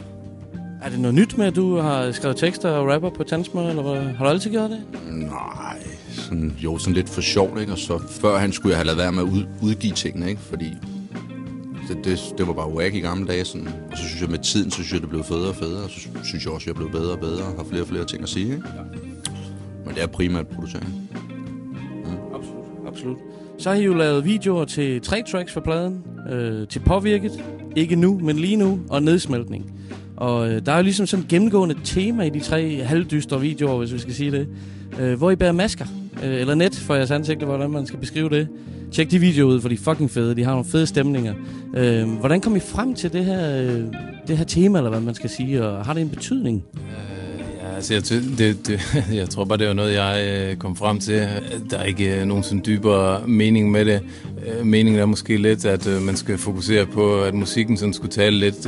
Er det noget nyt med, at du har skrevet tekster og rapper på Tandsmør, eller hvad? Har du altid gjort det? Nej, sådan, jo, sådan lidt for sjovt, ikke? Og så før han skulle jeg have lavet være med at ud, udgive tingene, ikke? Fordi det, det, det var bare whack i gamle dage, sådan. Og så synes jeg, med tiden, så synes jeg, det blev federe og federe. Og så synes jeg også, at jeg blev bedre og bedre og har flere og flere ting at sige, ikke? Men det er primært producering. Absolut. Så har I jo lavet videoer til tre tracks for pladen. øh, til påvirket, ikke nu, men lige nu, og nedsmeltning. Og øh, der er jo ligesom sådan et gennemgående tema i de tre halvdystre videoer, hvis vi skal sige det, øh, hvor I bærer masker, øh, eller net for jeres ansigter, hvordan man skal beskrive det. Tjek de videoer ud, for de er fucking fede, de har nogle fede stemninger. Øh, hvordan kom I frem til det her, øh, det her tema, eller hvad man skal sige, og har det en betydning? Øh altså, jeg, det, det, jeg tror bare, det var noget, jeg øh, kom frem til. Der er ikke øh, nogen sådan dybere mening med det. Øh, meningen er måske lidt, at man skal fokusere på, at musikken sådan skulle tale lidt,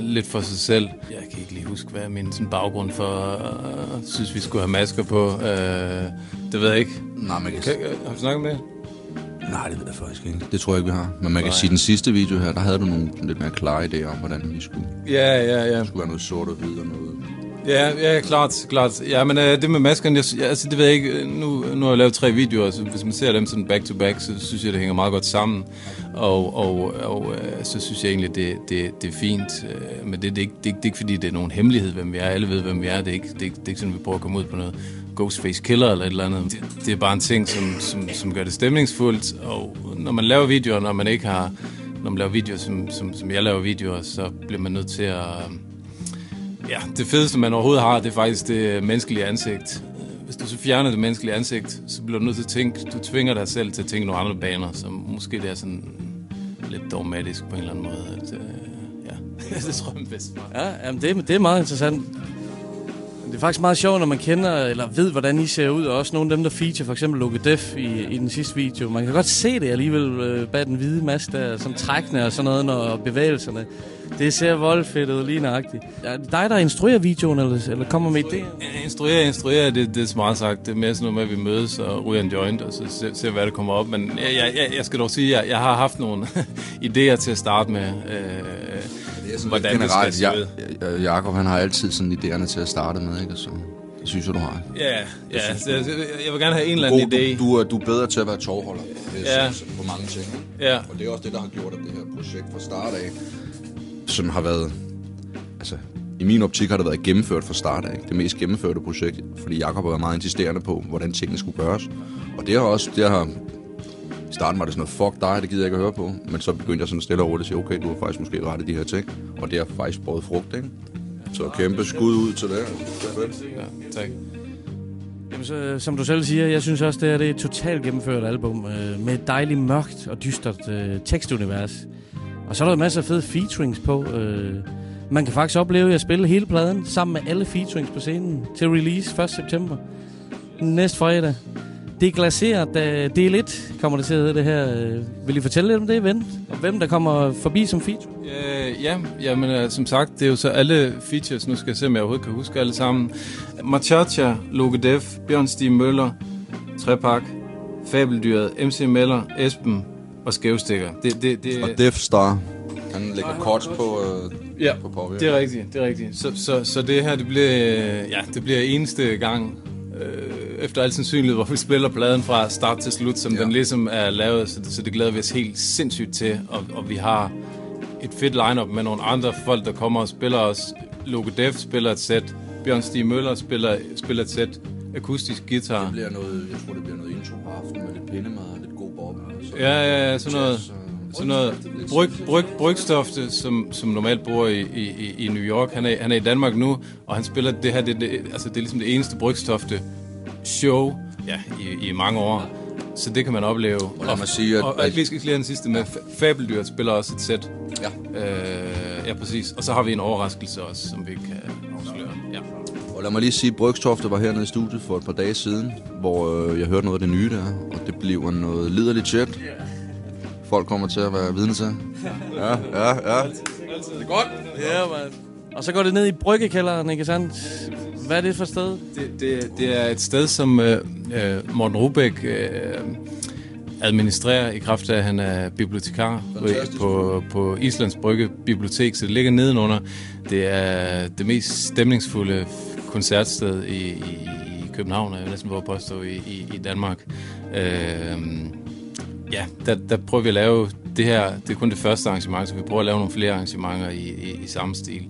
lidt for sig selv. Jeg kan ikke lige huske, hvad min sådan baggrund for øh, synes, vi skulle have masker på. Det ved jeg ikke. Nej, man kan... kan har du snakket med det? Nej, det ved jeg faktisk ikke. Det tror jeg ikke, vi har. Men man kan Nej. sige, at den sidste video her, der havde du nogle lidt mere klare idéer om, hvordan vi skulle... Ja, ja, ja. Det skulle være noget sort og hvid og noget... Ja, ja, klart, klart. Ja, men øh, det med maskerne, jeg, jeg, altså, det ved jeg ikke. Øh, nu, nu har jeg lavet tre videoer, så hvis man ser dem sådan back to back, så synes jeg, det hænger meget godt sammen. Og, og, og øh, så synes jeg egentlig, det, det, det er fint. Øh, men det, det, er ikke, det, det er ikke, fordi det er nogen hemmelighed, hvem vi er. Alle ved, hvem vi er. Det er ikke, det er ikke, det er ikke sådan, vi prøver at komme ud på noget Ghostface Killer eller et eller andet. Det, det er bare en ting, som, som, som gør det stemningsfuldt. Og når man laver videoer, når man ikke har... Når man laver videoer, som, som, som jeg laver videoer, så bliver man nødt til at... Ja, det fedeste, man overhovedet har, det er faktisk det menneskelige ansigt. Hvis du så fjerner det menneskelige ansigt, så bliver du nødt til at tænke, du tvinger dig selv til at tænke nogle andre baner, som måske det er sådan lidt dogmatisk på en eller anden måde. At, øh, ja, det tror jeg er bedst for. Ja, jamen det, det er meget interessant. Det er faktisk meget sjovt, når man kender eller ved, hvordan I ser ud. Og også nogle af dem, der feature, for eksempel Luke Def i, i den sidste video. Man kan godt se det alligevel øh, bag den hvide maske der, sådan trækkende og sådan noget, når bevægelserne. Det ser voldfedt ud, lige nøjagtigt. Er det dig, der instruerer videoen, eller, eller kommer med idéer? Instruere, instruere, det, det er smart sagt. Det er mere sådan noget med, at vi mødes og ryger en joint, og så ser, ser hvad der kommer op. Men jeg, jeg, jeg- jeg skal dog sige, at jeg, jeg har haft nogle idéer til at starte med, øh, hvordan det skal Generelt, se ja, ud. ja, Jacob, han har altid sådan idéerne til at starte med, ikke? Så det synes jeg, du har. Ja, ja synes jeg, jeg vil gerne have en eller God, anden idé. Du, du, er, du er bedre til at være tovholder det er Ja. så- på mange ting. Ja. Og det er også det, der har gjort, at det her projekt fra start af, som har været... Altså, i min optik har det været gennemført fra start af. Det mest gennemførte projekt, fordi Jakob har været meget insisterende på, hvordan tingene skulle gøres. Og det har også... Det har, I starten var det sådan noget, fuck dig, det gider jeg ikke at høre på. Men så begyndte jeg sådan stille og roligt at sige, okay, du har faktisk måske ret i de her ting. Og det har faktisk båret frugt, ikke? Så kæmpe skud ud til det. Det er. Ja, tak. Jamen, så, som du selv siger, jeg synes også, det er det er et totalt gennemført album øh, med et dejligt mørkt og dystert øh, tekstunivers. Og så er der masser af fede featurings på. Øh, man kan faktisk opleve at spille hele pladen sammen med alle featurings på scenen til release 1. september. Næste fredag. Det er glaseret, da del 1 kommer det til at hedde det her. Øh. Vil I fortælle lidt om det event? Og hvem der kommer forbi som feature? Øh, ja, jamen, uh, som sagt, det er jo så alle features, nu skal jeg se, om jeg overhovedet kan huske alle sammen. Machacha, Loke Def, Bjørn Stig Møller, Trepak, Fabeldyret, MC Meller, Esben og Skævstikker. Det, det, det, Og Def Star, han lægger kort på, øh, Ja, på påvirkning. det er rigtigt, det er rigtigt. Så, så, så det her, det bliver, øh, ja, det bliver eneste gang, øh, efter al sandsynlighed, hvor vi spiller pladen fra start til slut, som ja. den ligesom er lavet, så det, så det glæder vi os helt sindssygt til, og, og vi har et fedt lineup med nogle andre folk, der kommer og spiller os. Logo Def spiller et sæt, Bjørn Stig Møller spiller, spiller et sæt, akustisk guitar. Det bliver noget, jeg tror, det bliver noget intro på aftenen med lidt pindemad Ja, ja, ja, sådan noget, sådan noget bryg, bryg, Brygstofte, som, som normalt bor i, i, i- New York. Han er, han er i Danmark nu, og han spiller det her, det, det, altså det er ligesom det eneste Brygstofte show ja, i, i mange år. Så det kan man opleve. Og lad mig sige, at- og, og, og vi skal lige den sidste med. Fa- Fabeldyr spiller også et sæt. Ja. Øh, ja, præcis. Og så har vi en overraskelse også, som vi kan. Og lad mig lige sige, at Brygstofte var hernede i studiet for et par dage siden, hvor øh, jeg hørte noget af det nye der, og det bliver noget liderligt shit. Folk kommer til at være vidne til. Ja, ja, ja. Altid det godt. Ja, man. Og så går det ned i bryggekælderen, ikke sandt? Hvad er det for et sted? Det, det, det er et sted, som øh, øh, Morten Rubæk øh, administrerer i kraft af, at han er bibliotekar Fantastisk. på, på Islands Brygge Bibliotek, så det ligger nedenunder. Det er det mest stemningsfulde koncertsted i, i, i København, og jeg næsten at påstå i, i, i Danmark. Øh, ja, der, der prøver vi at lave det her, det er kun det første arrangement, så vi prøver at lave nogle flere arrangementer i, i, i samme stil.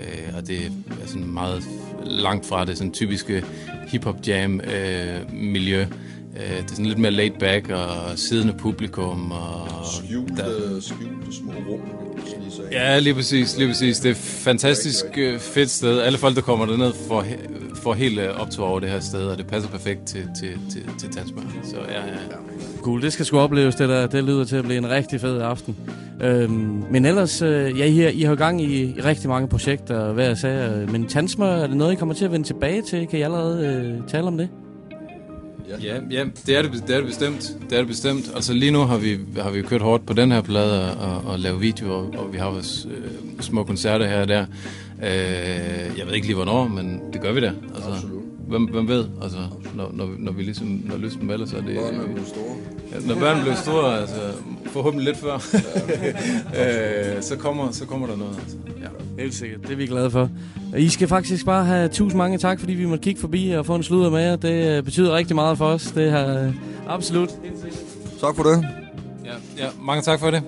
Øh, og det er sådan meget langt fra det sådan typiske hip-hop jam øh, miljø. Øh, det er sådan lidt mere laid back og siddende publikum. Og Skjulte, skjulte små rum. Ja, lige præcis, lige præcis. Det er et fantastisk øh, fedt sted. Alle folk, der kommer derned, får, he- får helt øh, optur over det her sted, og det passer perfekt til, til, til, til Tandsmør. Så ja, ja. Cool, det skal sgu opleves, det der. Det lyder til at blive en rigtig fed aften. Øhm, men ellers, øh, ja, I, har, I har gang i, i rigtig mange projekter, hvad jeg sagde. Men Tandsmør, er det noget, I kommer til at vende tilbage til? Kan I allerede øh, tale om det? Ja, ja det, er det, det er det bestemt. Det er det bestemt. Altså lige nu har vi, har vi kørt hårdt på den her plade og, og lavet videoer, og vi har vores øh, små koncerter her og der. Øh, jeg ved ikke lige hvornår, men det gør vi da. Altså, hvem, hvem ved? Altså, når, når, vi- når vi ligesom, når lysten melder sig, det Børnene er blevet store. Ja, når børnene bliver store, altså, forhåbentlig lidt før, øh, så, kommer, så kommer der noget. Altså. Ja. Helt sikkert, det er vi glade for. Og I skal faktisk bare have tusind mange tak, fordi vi måtte kigge forbi og få en sludder med jer. Det øh, betyder rigtig meget for os. Det har øh, absolut. Tak for det. Ja, ja, mange tak for det.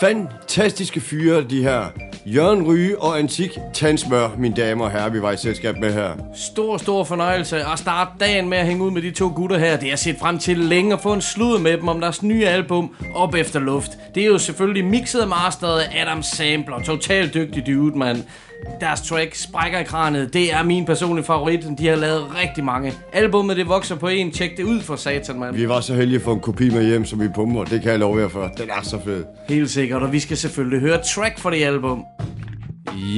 Fantastiske fyre, de her. Jørgen Ryge og Antik Tandsmør, mine damer og herrer, vi var i selskab med her. Stor, stor fornøjelse at starte dagen med at hænge ud med de to gutter her. Det har jeg set frem til længe at få en slud med dem om deres nye album, Op Efter Luft. Det er jo selvfølgelig mixet og masteret af Adam Sampler. Totalt dygtig dude, mand. Deres track, Sprækker i kranet, det er min personlige favorit. De har lavet rigtig mange. Albummet, det vokser på en. Tjek det ud for satan, mand. Vi var så heldige at få en kopi med hjem, som vi pumper. Det kan jeg love jer for. Den er så fed. Helt sikkert, og vi skal selvfølgelig høre track for det album.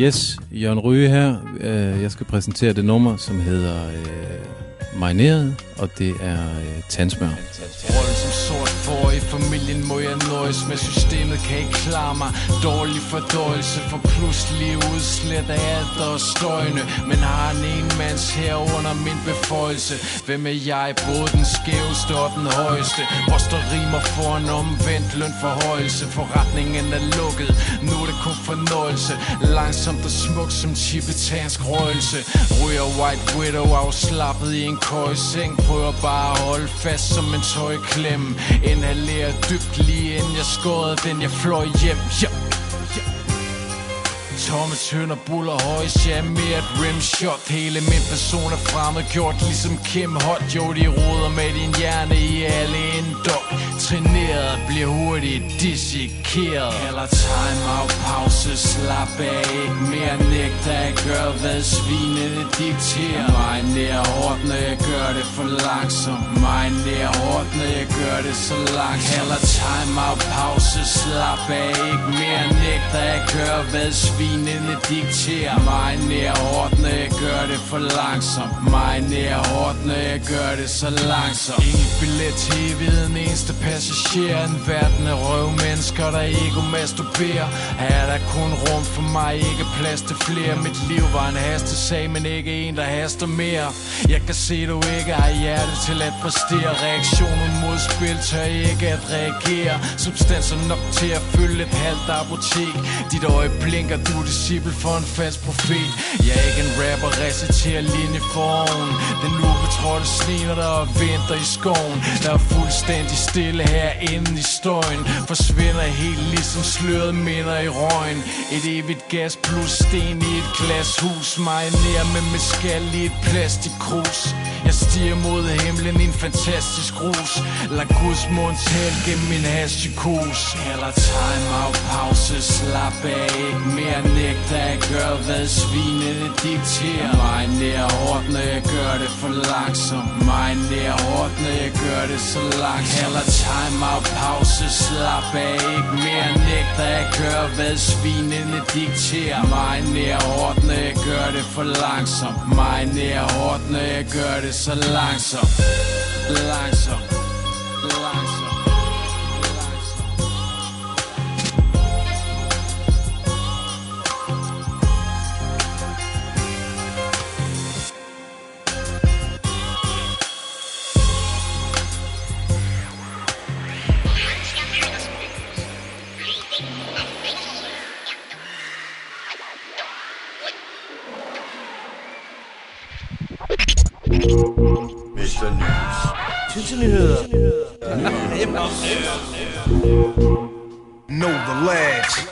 Yes, Jørgen Ryge her. Øh, Jeg skal præsentere det nummer, som hedder øh, Marineret, og det er øh, tandsmør. Rollen som sort for i familien må jeg nøjes med. Systemet kan ikke klare mig. Dårlig fordøjelse for pludselig udslet af alt og støjne. Men har en enmands her under min beføjelse? Hvem er jeg? Både den skæveste og den højeste. Os rimer for en omvendt lønforhøjelse. Forretningen er lukket, nu er det kun fornøjelse. Langsomt og smukt som tibetansk røgelse. Ryger White Widow afslappet i en køjseng Prøver bare at holde fast som en tøjklemme Inhalerer dybt lige inden jeg skårede den jeg fløj hjem yeah. Tomme tønder, buller, høje charmeret rimshot. Hele min person er fremmedgjort Ligesom Kim Hot. Jo, de roder med din hjerne i alle indok. Trineret, bliver hurtigt dissekeret. Eller time out, pause, slap af. Ikke mere nægter at gøre hvad svinene dikterer. Mig nær hårdt, når jeg gør det for langsomt. Mig nær hårdt, når jeg gør det så langt Eller time out, pause, slap af. Ikke mere nægter at gøre hvad svinene dikterer Mig nær ordne, jeg gør det for langsomt. Mig nær ordne, jeg gør det så langsomt. Ingen billet til evigheden, eneste passager. En verden af røvmennesker, der ego masturberer. Her er der kun rum for mig, ikke plads til flere. Mit liv var en hastesag, men ikke en, der haster mere. Jeg kan se, du ikke har hjerte til at præstere. Reaktionen mod spil tør ikke at reagere. Substanser nok til at fylde et halvt apotek. Dit øje blinker, du er disciple for en falsk profet. Jeg er ikke en rapper, reciterer linje foran. Den ubetrådte snener, der og venter i skoven. Der er fuldstændig stille herinde i støjen. Forsvinder helt ligesom sløret minder i røgen. Et evigt gas plus sten i et glashus. Marinerer med meskal i et plastikkrus Jeg stiger mod himlen i en fantastisk rus. Lad Guds mund tale gennem min hashpsykos Eller time out, pause, slap af Ikke mere nægter at gøre hvad svinene dikterer Mig nær hårdt, når jeg gør det for langsomt. Mig nær hårdt, når jeg gør det så langt Eller time out, pause, slap af Ikke mere. Nægter at gøre hvad svinene dikterer. Mig nær hårdt, når jeg gør det for langsomt. Mig nær hårdt, når jeg gør det så Langsomt. Langsomt. Know the lads.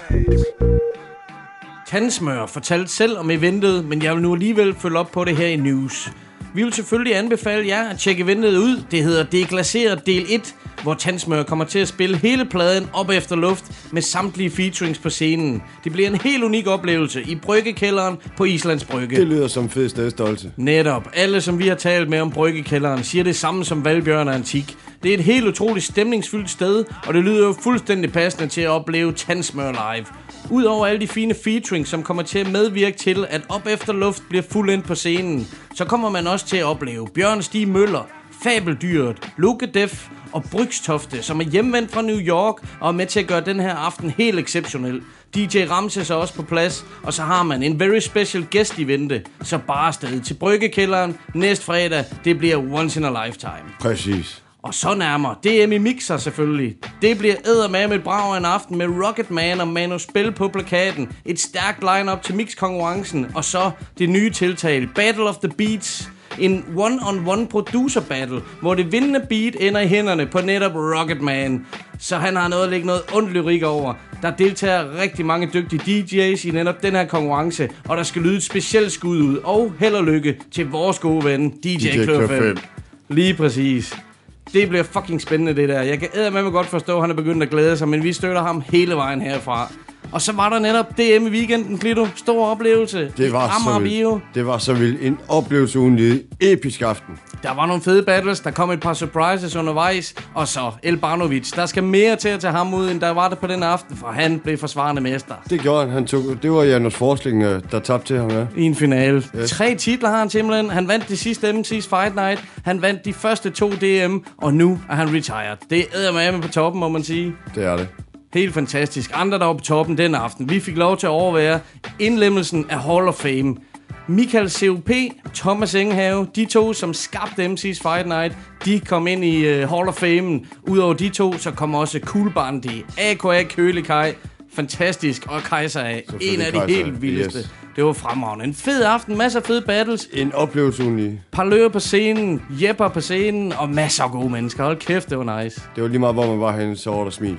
Tandsmør fortalte selv om eventet, men jeg vil nu alligevel følge op på det her i news. Vi vil selvfølgelig anbefale jer at tjekke eventet ud. Det hedder Deglaseret del 1, hvor Tandsmør kommer til at spille hele pladen op efter luft med samtlige featurings på scenen. Det bliver en helt unik oplevelse i Bryggekælderen på Islands Brygge. Det lyder som fed stedstolte. Netop. Alle, som vi har talt med om Bryggekælderen, siger det samme som Valbjørn og Antik. Det er et helt utroligt stemningsfyldt sted, og det lyder jo fuldstændig passende til at opleve Tandsmør live. Udover alle de fine featuring, som kommer til at medvirke til, at Op Efter Luft bliver fuldendt på scenen, så kommer man også til at opleve Bjørn Stig Møller, Fabeldyret, Luke Def og Brygstofte, som er hjemvendt fra New York og er med til at gøre den her aften helt exceptionel. DJ Ramses er også på plads, og så har man en very special guest i vente. Så bare afsted til Bryggekælderen næste fredag. Det bliver once in a lifetime. Præcis. Og så nærmer DM i Mixer selvfølgelig. Det bliver eddermame et brag af en aften med Rocketman og Manu Spil på plakaten. Et stærkt lineup til mixkonkurrencen. Og så det nye tiltag, Battle of the Beats. En one-on-one producer battle, hvor det vindende beat ender i hænderne på netop Rocketman. Så han har noget at lægge noget ondt lyrik over. Der deltager rigtig mange dygtige DJ's i netop den her konkurrence, og der skal lyde et specielt skud ud. Og held og lykke til vores gode ven, DJ, DJ Kløf Kløf 5. Lige præcis. Det bliver fucking spændende, det der. Jeg kan med godt forstå, at han er begyndt at glæde sig, men vi støtter ham hele vejen herfra. Og så var der netop DM i weekenden, Klito. Stor oplevelse. Det var, så Bio. vildt. det var så vildt. En oplevelse uden lige. Episk aften. Der var nogle fede battles, der kom et par surprises undervejs, og så Elbanovic. Der skal mere til at tage ham ud, end der var det på den aften, for han blev forsvarende mester. Det gjorde han. han tog, det var Janus Forsling, øh, der tabte til ham, ja. I en finale. Yes. Tre titler har han simpelthen. Han vandt det sidste MC's Fight Night. Han vandt de første to DM, og nu er han retired. Det er med på toppen, må man sige. Det er det. Helt fantastisk. Andre, der var på toppen den aften. Vi fik lov til at overvære indlemmelsen af Hall of Fame. Michael COP, Thomas Engehave, de to, som skabte MC's Fight Night, de kom ind i uh, Hall of Fame. Udover de to, så kom også Cool Bandi, AKA Kølikaj, fantastisk, og Kaiser A. En af de Kaiser, helt vildeste. yes. Det var fremragende. En fed aften, masser af fede battles. En oplevelse lige. Parløer på scenen, Jepper på scenen, og masser af gode mennesker. Hold kæft, det var nice. Det var lige meget, hvor man var henne, så var der smil.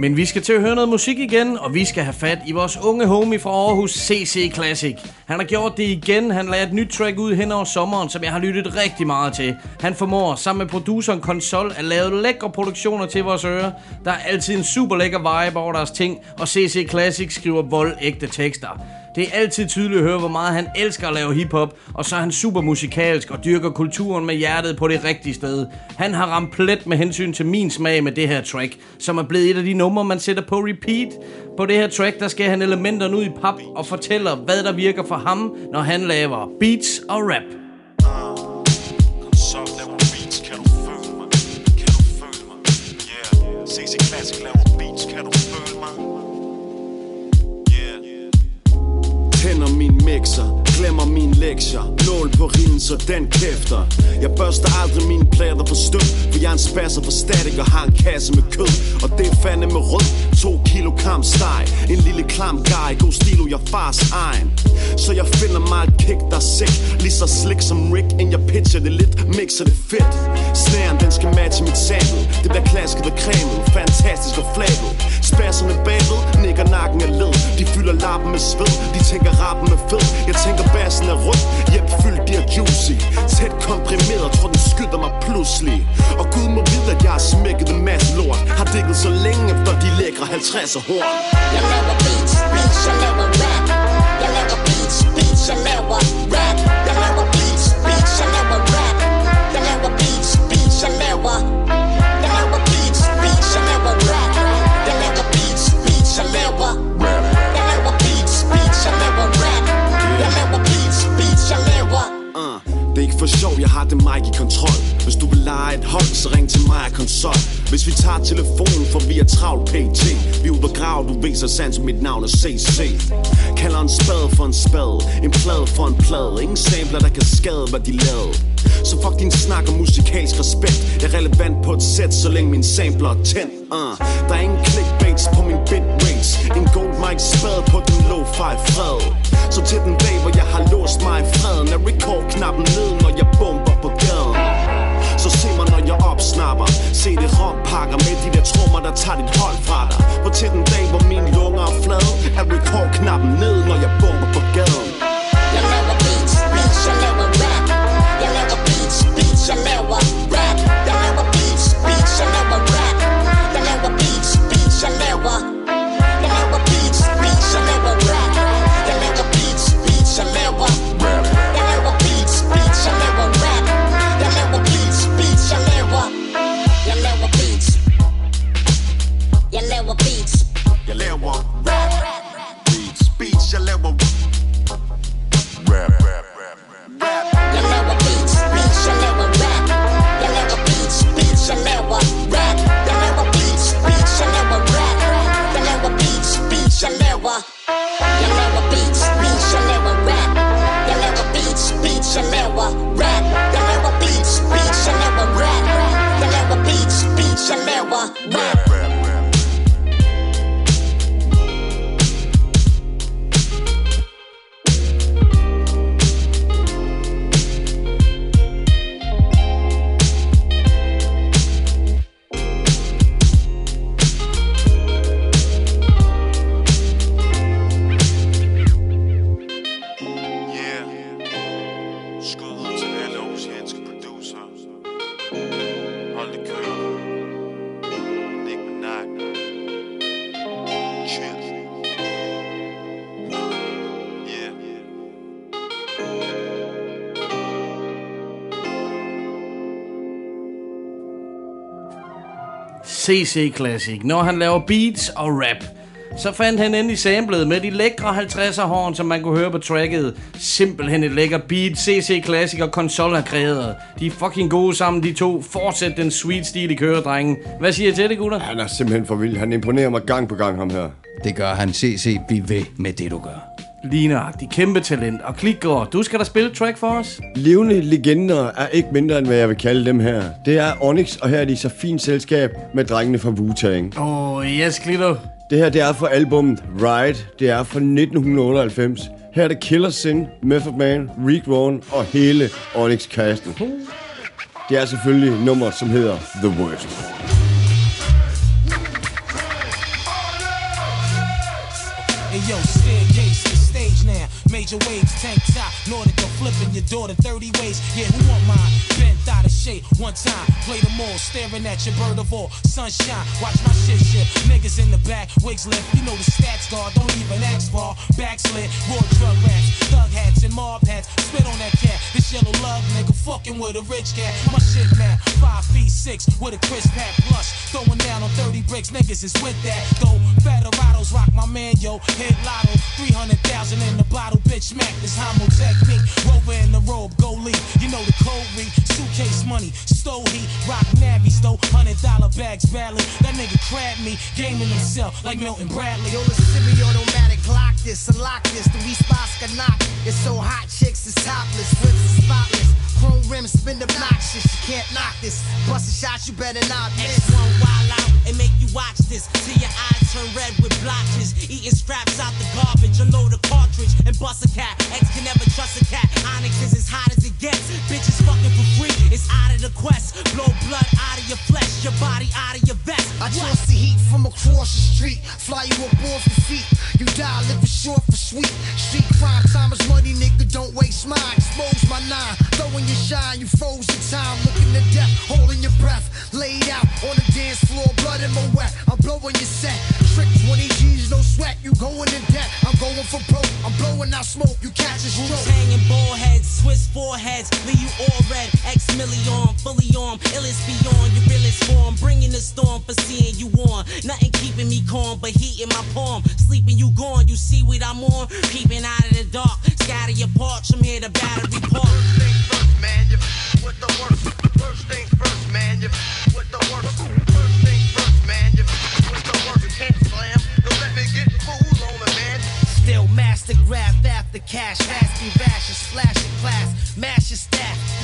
Men vi skal til at høre noget musik igen, og vi skal have fat i vores unge homie fra Aarhus, CC Classic. Han har gjort det igen. Han lagde et nyt track ud hen over sommeren, som jeg har lyttet rigtig meget til. Han formår sammen med produceren Konsol at lave lækre produktioner til vores ører. Der er altid en super lækker vibe over deres ting, og CC Classic skriver vold ægte tekster. Det er altid tydeligt at høre, hvor meget han elsker at lave hiphop, og så er han super musikalsk og dyrker kulturen med hjertet på det rigtige sted. Han har ramt plet med hensyn til min smag med det her track, som er blevet et af de numre, man sætter på repeat. På det her track, der skal han elementerne ud i pap og fortæller, hvad der virker for ham, når han laver beats og rap. Classic level beats, kan du føle mig? Tænder min mixer, glemmer mine lektier. Nål på rimen, så den kæfter. Jeg børster aldrig mine plader for støv For jeg er en spasser for static og har en kasse med kød. Og det er fandme med rød. To kilo kram steg. En lille klam guy, god stilo, jeg fars egen. Så jeg finder mig et kick, der er sick. Lige så slik som Rick, end jeg pitcher det lidt. Mixer det fedt. Snæren, den skal matche mit sample Det bliver klasket og cremet. Fantastisk og flabet. Spasser med bagved, nikker nakken er led. De fylder lappen med sved, de tænker rappen er fed. Jeg tænker bassen er rød, jep fyldt bliver juicy. Tæt komprimeret, tror den skyder mig pludselig. Og Gud må vide, at jeg har smækket en masse lort. Har dækket så længe efter de lækre 50'er hår Jeg laver beats, beats, jeg laver rap. Jeg laver pt Vi ud ude på grav, du viser så sandt, mit navn er CC Kalder en spade for en spade En plade for en plade. Ingen sampler, der kan skade, hvad de lavede. Så fuck din snak om musikalsk respekt. Jeg er relevant på et sæt, så længe min sampler er tændt. Uh, Der er ingen clickbaits på min bitrates En gold mic spade på den lo-fi fred. Så til den dag, hvor jeg har låst mig i freden Er record-knappen ned, når jeg bomber på gaden. Så se mig, opsnapper. Se det rockpakker med de der trommer, der tager dit hold fra dig. På til den dag, hvor mine lunger er flade. Er record-knappen ned, når jeg bomber på gaden? CC Classic. Når han laver beats og rap, så fandt han endelig samlet med de lækre 50'er horn, som man kunne høre på tracket. Simpelthen et lækkert beat. CC Classic og Konsol har kreeret. De er fucking gode sammen, de to. Fortsæt den sweet stil i køredrengen. Hvad siger I til det, gutter? Han er simpelthen for vild. Han imponerer mig gang på gang, ham her. Det gør han. CC, bliv ved med det, du gør. Ligneragtig, kæmpe talent. Og Klikgaard, du skal da spille track for os? Levende legender er ikke mindre, end hvad jeg vil kalde dem her. Det er Onyx, og her er de så fint selskab med drengene fra Wu-Tang. Åh, oh, yes, Klito. Det her, det er fra albumet Ride. Det er fra 1998. Her er det Killer Sin, Method Man, Rick Vaughn og hele Onyx-kasten. Det er selvfølgelig nummer, som hedder The Worst. Hey yo, Major waves, tank top, Nordic or flipping your daughter 30 ways. Yeah, who want mine? Bent out of shape, one time, play them all, staring at your bird of all. Sunshine, watch my shit shift. Niggas in the back, wigs lift. You know the stats guard, don't even ask for. Backslid, raw drug rats, thug hats and mob hats. Spit on that cat, this yellow love nigga fucking with a rich cat. My shit now, five feet six with a crisp hat plush. Throwing down on 30 bricks, niggas is with that. Though Federados rock my man, yo. Hit lotto, 300,000 in the bottle, bitch. Smack this homo technique. Rover in the robe, go lead. You know the code read. Suitcase money, stole heat. Rock Navy, stole hundred dollar bags badly. That nigga crabbed me, gaming himself like Milton Bradley. Yo, listen to me, automatic, lock this, unlock this. The we spots can knock. It's so hot, chicks is topless, whips is spotless. Chrome rims spin obnoxious, you can't knock this. Bust a shot, you better not miss. X1 wild out and make you watch this till your eyes turn red with blotches. Eating scraps out the garbage, unload a cartridge and bust a cat. X can never trust a cat. Onyx is as hot as it gets. Bitches fucking for free, it's out of the quest. Blow blood out of your flesh, your body out of your vest. I toss the heat from across the street, fly you up off your feet. You die living short for sweet. Street crime, time is money, nigga. Don't waste mine. Expose my nine, throwing your shine. You froze the time, looking to death, holding your breath. Laid out on the dance floor, blood in my wet. I'm blowing your set. Trick 20 G's, no sweat. You going in debt. I'm going for broke. I'm blowing out smoke. You catch a stroke. Hanging ball heads, Swiss foreheads, leave you all red. X million, fully armed, illest beyond your realest form. Bringing the storm for seeing you on. Nothing keeping me calm, but heat in my palm. Sleeping you gone, you see what I'm on. Peeping out of the dark, scatter your parts. I'm here to battery park. man, you with the worst. First things first, man, you with the worst. First things first, man, you with the worst. You can't slam. Don't let me get fooled it, man. Still master grab after cash, asking rash, splash your class, mash your.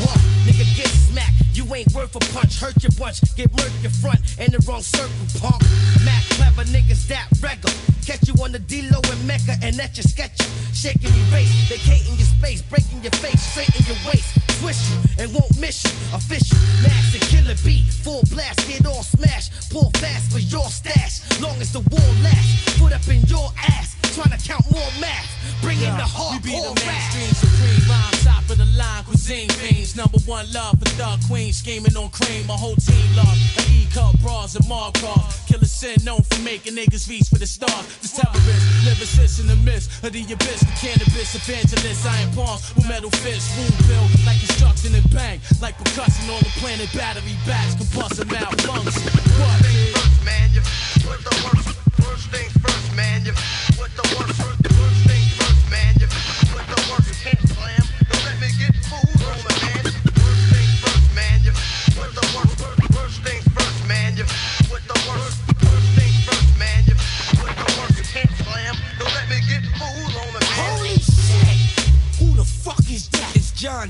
What? Nigga get smacked. You ain't worth a punch. Hurt your bunch. Get murked your front in the wrong circle, punk. Mac clever niggas that regular. Catch you on the D-Lo and Mecca and at your sketch you. Shaking your face, vacating your space, breaking your face, straighten your waist. Twist you and won't miss you. Official, master killer beat. Full blast, get all smash. Pull fast for your stash. Long as the war lasts. Foot up in your ass. Trying to count more math. Bring in the We be the hardcore rap. mainstream supreme rhyme, top of the line, cuisine fiends. Number one love for thug queens, scheming on cream. My whole team love. Like E cup bras and Markov. Killer sin known for making niggas reach for the stars. This terrorist, lyricist in the midst of the abyss. The cannabis evangelist, iron palms with metal fists. Wound built like construction and bang. Like percussion on the planet, battery backs, compulsive malfunction. What? First, man, you with the worst. First things first, man, you with the worst.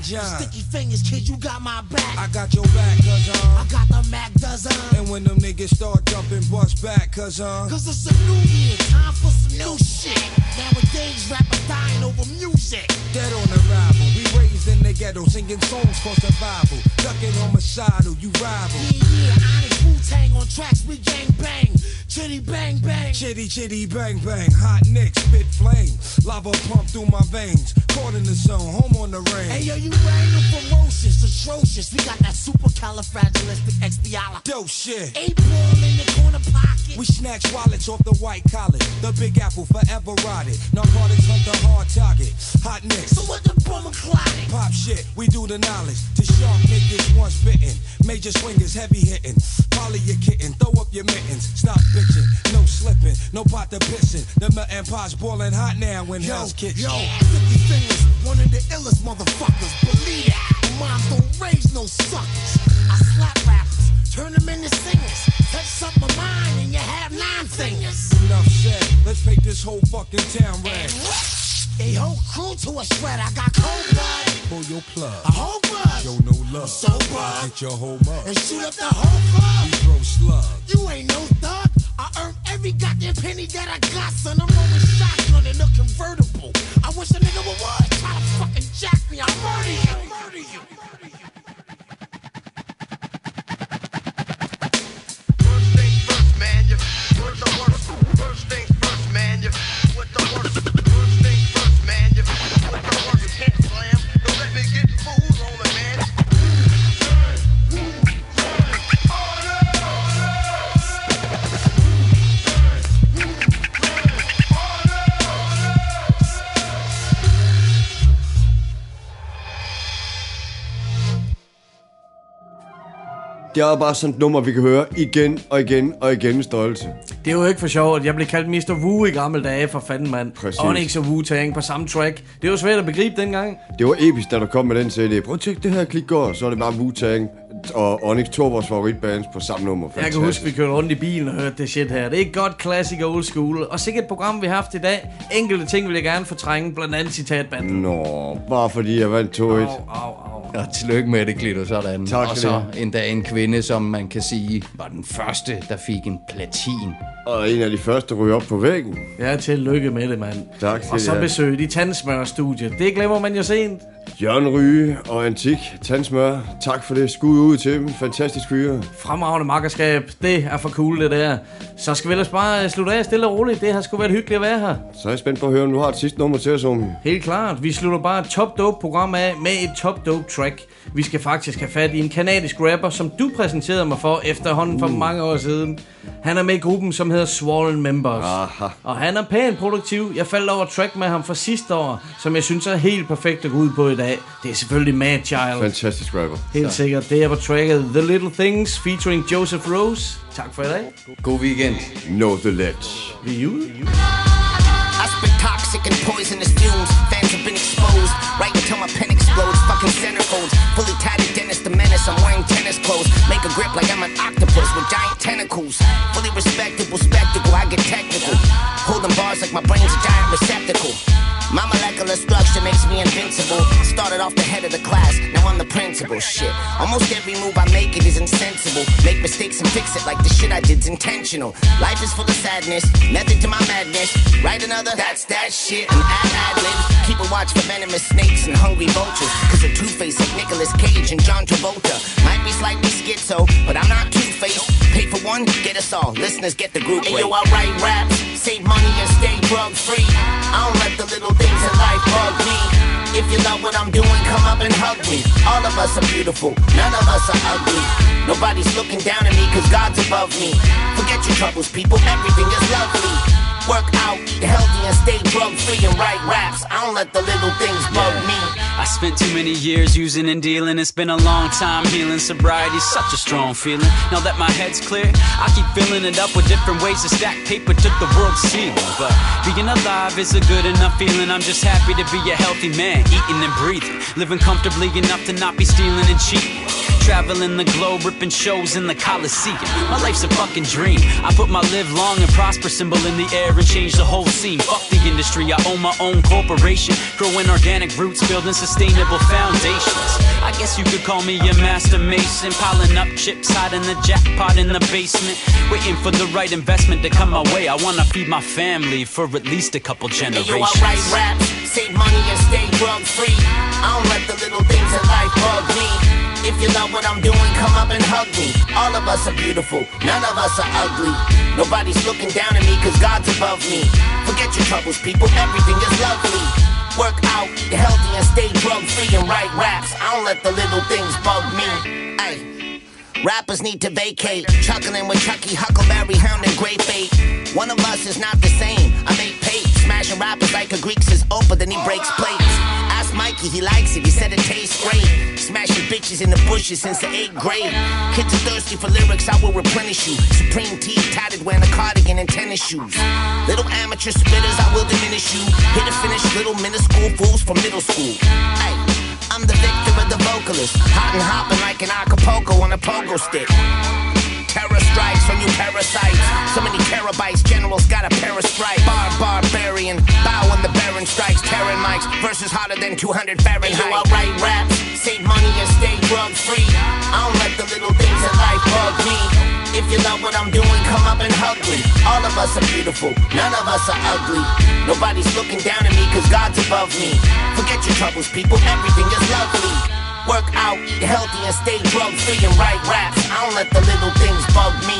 John John. Sticky fingers, kid, you got my back. I got your back, cuz uh. I got the Mac dozen. And when them niggas start jumping, bust back, cuz uh. Cause it's a new year, time for some new shit. Nowadays, rappers dying over music. Dead on arrival. We raised in the ghetto, singing songs for survival. Ducking homicidal, you rival. Yeah, yeah, Onyx Wu-Tang on tracks, we gang bang. Chitty bang bang. Chitty chitty bang bang, hot nicks, spit flame. Lava pump through my veins. Caught in the zone, home on the range. Hey yo, you rang ferocious, atrocious. We got that supercalifragilisticexpialidocious. Dope shit. Eight ball in the corner pocket. We snatch wallets off the white collar. The big apple forever rotted. Narcotics hunt the hard target. Hot nicks. So what the bummer clotting? Pop shit, we do the knowledge. To sharp niggas once bitten. Major swingers heavy hitting. Polly your kitten, throw up your mittens. Stop bitching, no slipping, no pot to pissing. The melting pot's boiling hot now in Hell's Kitchen. Yo, sticky fingers, one of the illest motherfuckers. Believe that. Moms don't raise no suckers. I slap rappers, turn them into singers. Touch something of mine and you have nine fingers. Enough said, let's paint this whole fucking town red. A whole crew to a shred. I got cold blood. Pull your plug. A whole bud. Show no love. Sober. Get your whole mug. And shoot up the whole club. We throw slugs. You ain't no thug. I earned every goddamn penny that I got, son. I'm rolling shotgun in a convertible. I wish a nigga would what? Try to fucking jack me. I'll murder you. Murder you. Det er bare sådan et nummer, vi kan høre igen og igen og igen med stolthed. Det er jo ikke for sjovt, at jeg blev kaldt Mr. Wu i gamle dage for fanden, mand. Præcis. Onyx og Wu-Tang på samme track. Det var svært at begribe dengang. Det var episk, da du kom med den CD. Prøv at tjekke det her klik går, så er det bare Wu-Tang og Onyx, to af vores favoritbands på samme nummer. Jeg kan huske, vi kørte rundt i bilen og hørte det shit her. Det er et godt classic old school. Og sikkert et program, vi har haft i dag. Enkelte ting vil jeg gerne fortrænge, blandt andet citatbanden. Nå, bare fordi jeg vandt 2-1. Au, au, au. Og tillykke med det, Klito, sådan. Tak og så du endda en kvinde, som man kan sige var den første, der fik en platin. Og en af de første ryger op på væggen. Ja, tillykke med det, mand. Tak skal Og så besøg de tandsmørstudiet. Det glemmer man jo sent. Jørgen Ryge og Antik Tandsmør. Tak for det. Skud ud til dem. Fantastisk fyre. Fremragende makkerskab. Det er for cool, det der. Så skal vi ellers bare slutte af stille og roligt. Det har sgu været hyggeligt at være her. Så er jeg spændt på at høre, om du har et sidste nummer til os, Omi. Helt klart. Vi slutter bare et top dope program af med et top dope track. Vi skal faktisk have fat i en kanadisk rapper, som du præsenterede mig for efterhånden for mange år siden. Han er med i gruppen, som hedder Swollen Members. Aha. Og han er pænt produktiv. Jeg faldt over track med ham fra sidste år, som jeg synes er helt perfekt at gå ud på i dag. Det er selvfølgelig Mad Child. Fantastisk rapper. Helt sikkert. Det er på tracket The Little Things featuring Joseph Rose. Tak for i dag. God weekend. Know the ledge. Vi er ude. I spit toxic and poisonous fumes. Fans have been exposed. Right until my pen explodes. Fucking centerfolds. Fully tatted Dennis the Menace. I'm wearing tennis clothes. Make a grip like I'm an octopus with giant tentacles. Fully respectable spectacle. I get technical. Holding bars like my brain's a giant receptacle. Molecular structure makes me invincible. Started off the head of the class, now I'm the principal. Shit, almost every move I make it is insensible. Make mistakes and fix it like the shit I did's intentional. Life is full of sadness, method to my madness. Write another, that's that shit. And add ad libs, keep a watch for venomous snakes and hungry vultures. Cause a two face like Nicolas Cage and John Travolta. Might be slightly schizo, but I'm not two faced. Pay for one, get us all. Listeners get the group. Hey, yo, I write raps, save money and stay drug free. I don't let the little things in life me. If you love what I'm doing, come up and hug me. All of us are beautiful, none of us are ugly. Nobody's looking down at me cause God's above me. Forget your troubles, people, everything is lovely. Work out, get healthy and stay drug free and write raps. I don't let the little things bug me. I spent too many years using and dealing. It's been a long time healing. Sobriety's such a strong feeling. Now that my head's clear, I keep filling it up with different ways to stack paper to the world's ceiling. But being alive is a good enough feeling. I'm just happy to be a healthy man, eating and breathing, living comfortably enough to not be stealing and cheating. Traveling the globe, ripping shows in the Coliseum. My life's a fucking dream. I put my live long and prosper symbol in the air and change the whole scene. Fuck the industry. I own my own corporation, growing organic roots, building sustainable foundations. I guess you could call me a master mason, piling up chips, hiding the jackpot in the basement, waiting for the right investment to come my way. I wanna feed my family for at least a couple Hey, generations. yo, I write raps, save money and stay drug free. I don't let the little things in life bug me. If you love what I'm doing, come up and hug me. All of us are beautiful, none of us are ugly. Nobody's looking down at me cause God's above me. Forget your troubles, people, everything is lovely. Work out, get healthy and stay drug free and write raps. I don't let the little things bug me. Ay. Rappers need to vacate. Chuckling with Chucky, Huckleberry, Hound, and Great Bait. One of us is not the same. I make. Smashing rappers like a Greek says open, then he breaks plates. Ask Mikey, he likes it. He said it tastes great. Smashing bitches in the bushes since the eighth grade. Kids are thirsty for lyrics, I will replenish you. Supreme tee, tatted, wearing a cardigan and tennis shoes. Little amateur spitters, I will diminish you. Hit a finish, little minuscule fools from middle school. Ay. I'm the victim of the vocalist. Hot and hopping like an Acapulco on a pogo stick. Terror strikes on you parasites. So many terabytes, generals got a parastrike. Bar barbarian, bow when the Baron strikes. Terran mics versus hotter than 200 Fahrenheit. Hey, yo, I write raps, save money and stay drug free. I don't let the little things in life bug me. If you love what I'm doing, come up and hug me. All of us are beautiful, none of us are ugly. Nobody's looking down at me cause God's above me. Forget your troubles, people, everything is lovely. Work out, eat healthy, and stay drug free and write raps. I don't let the little things bug me.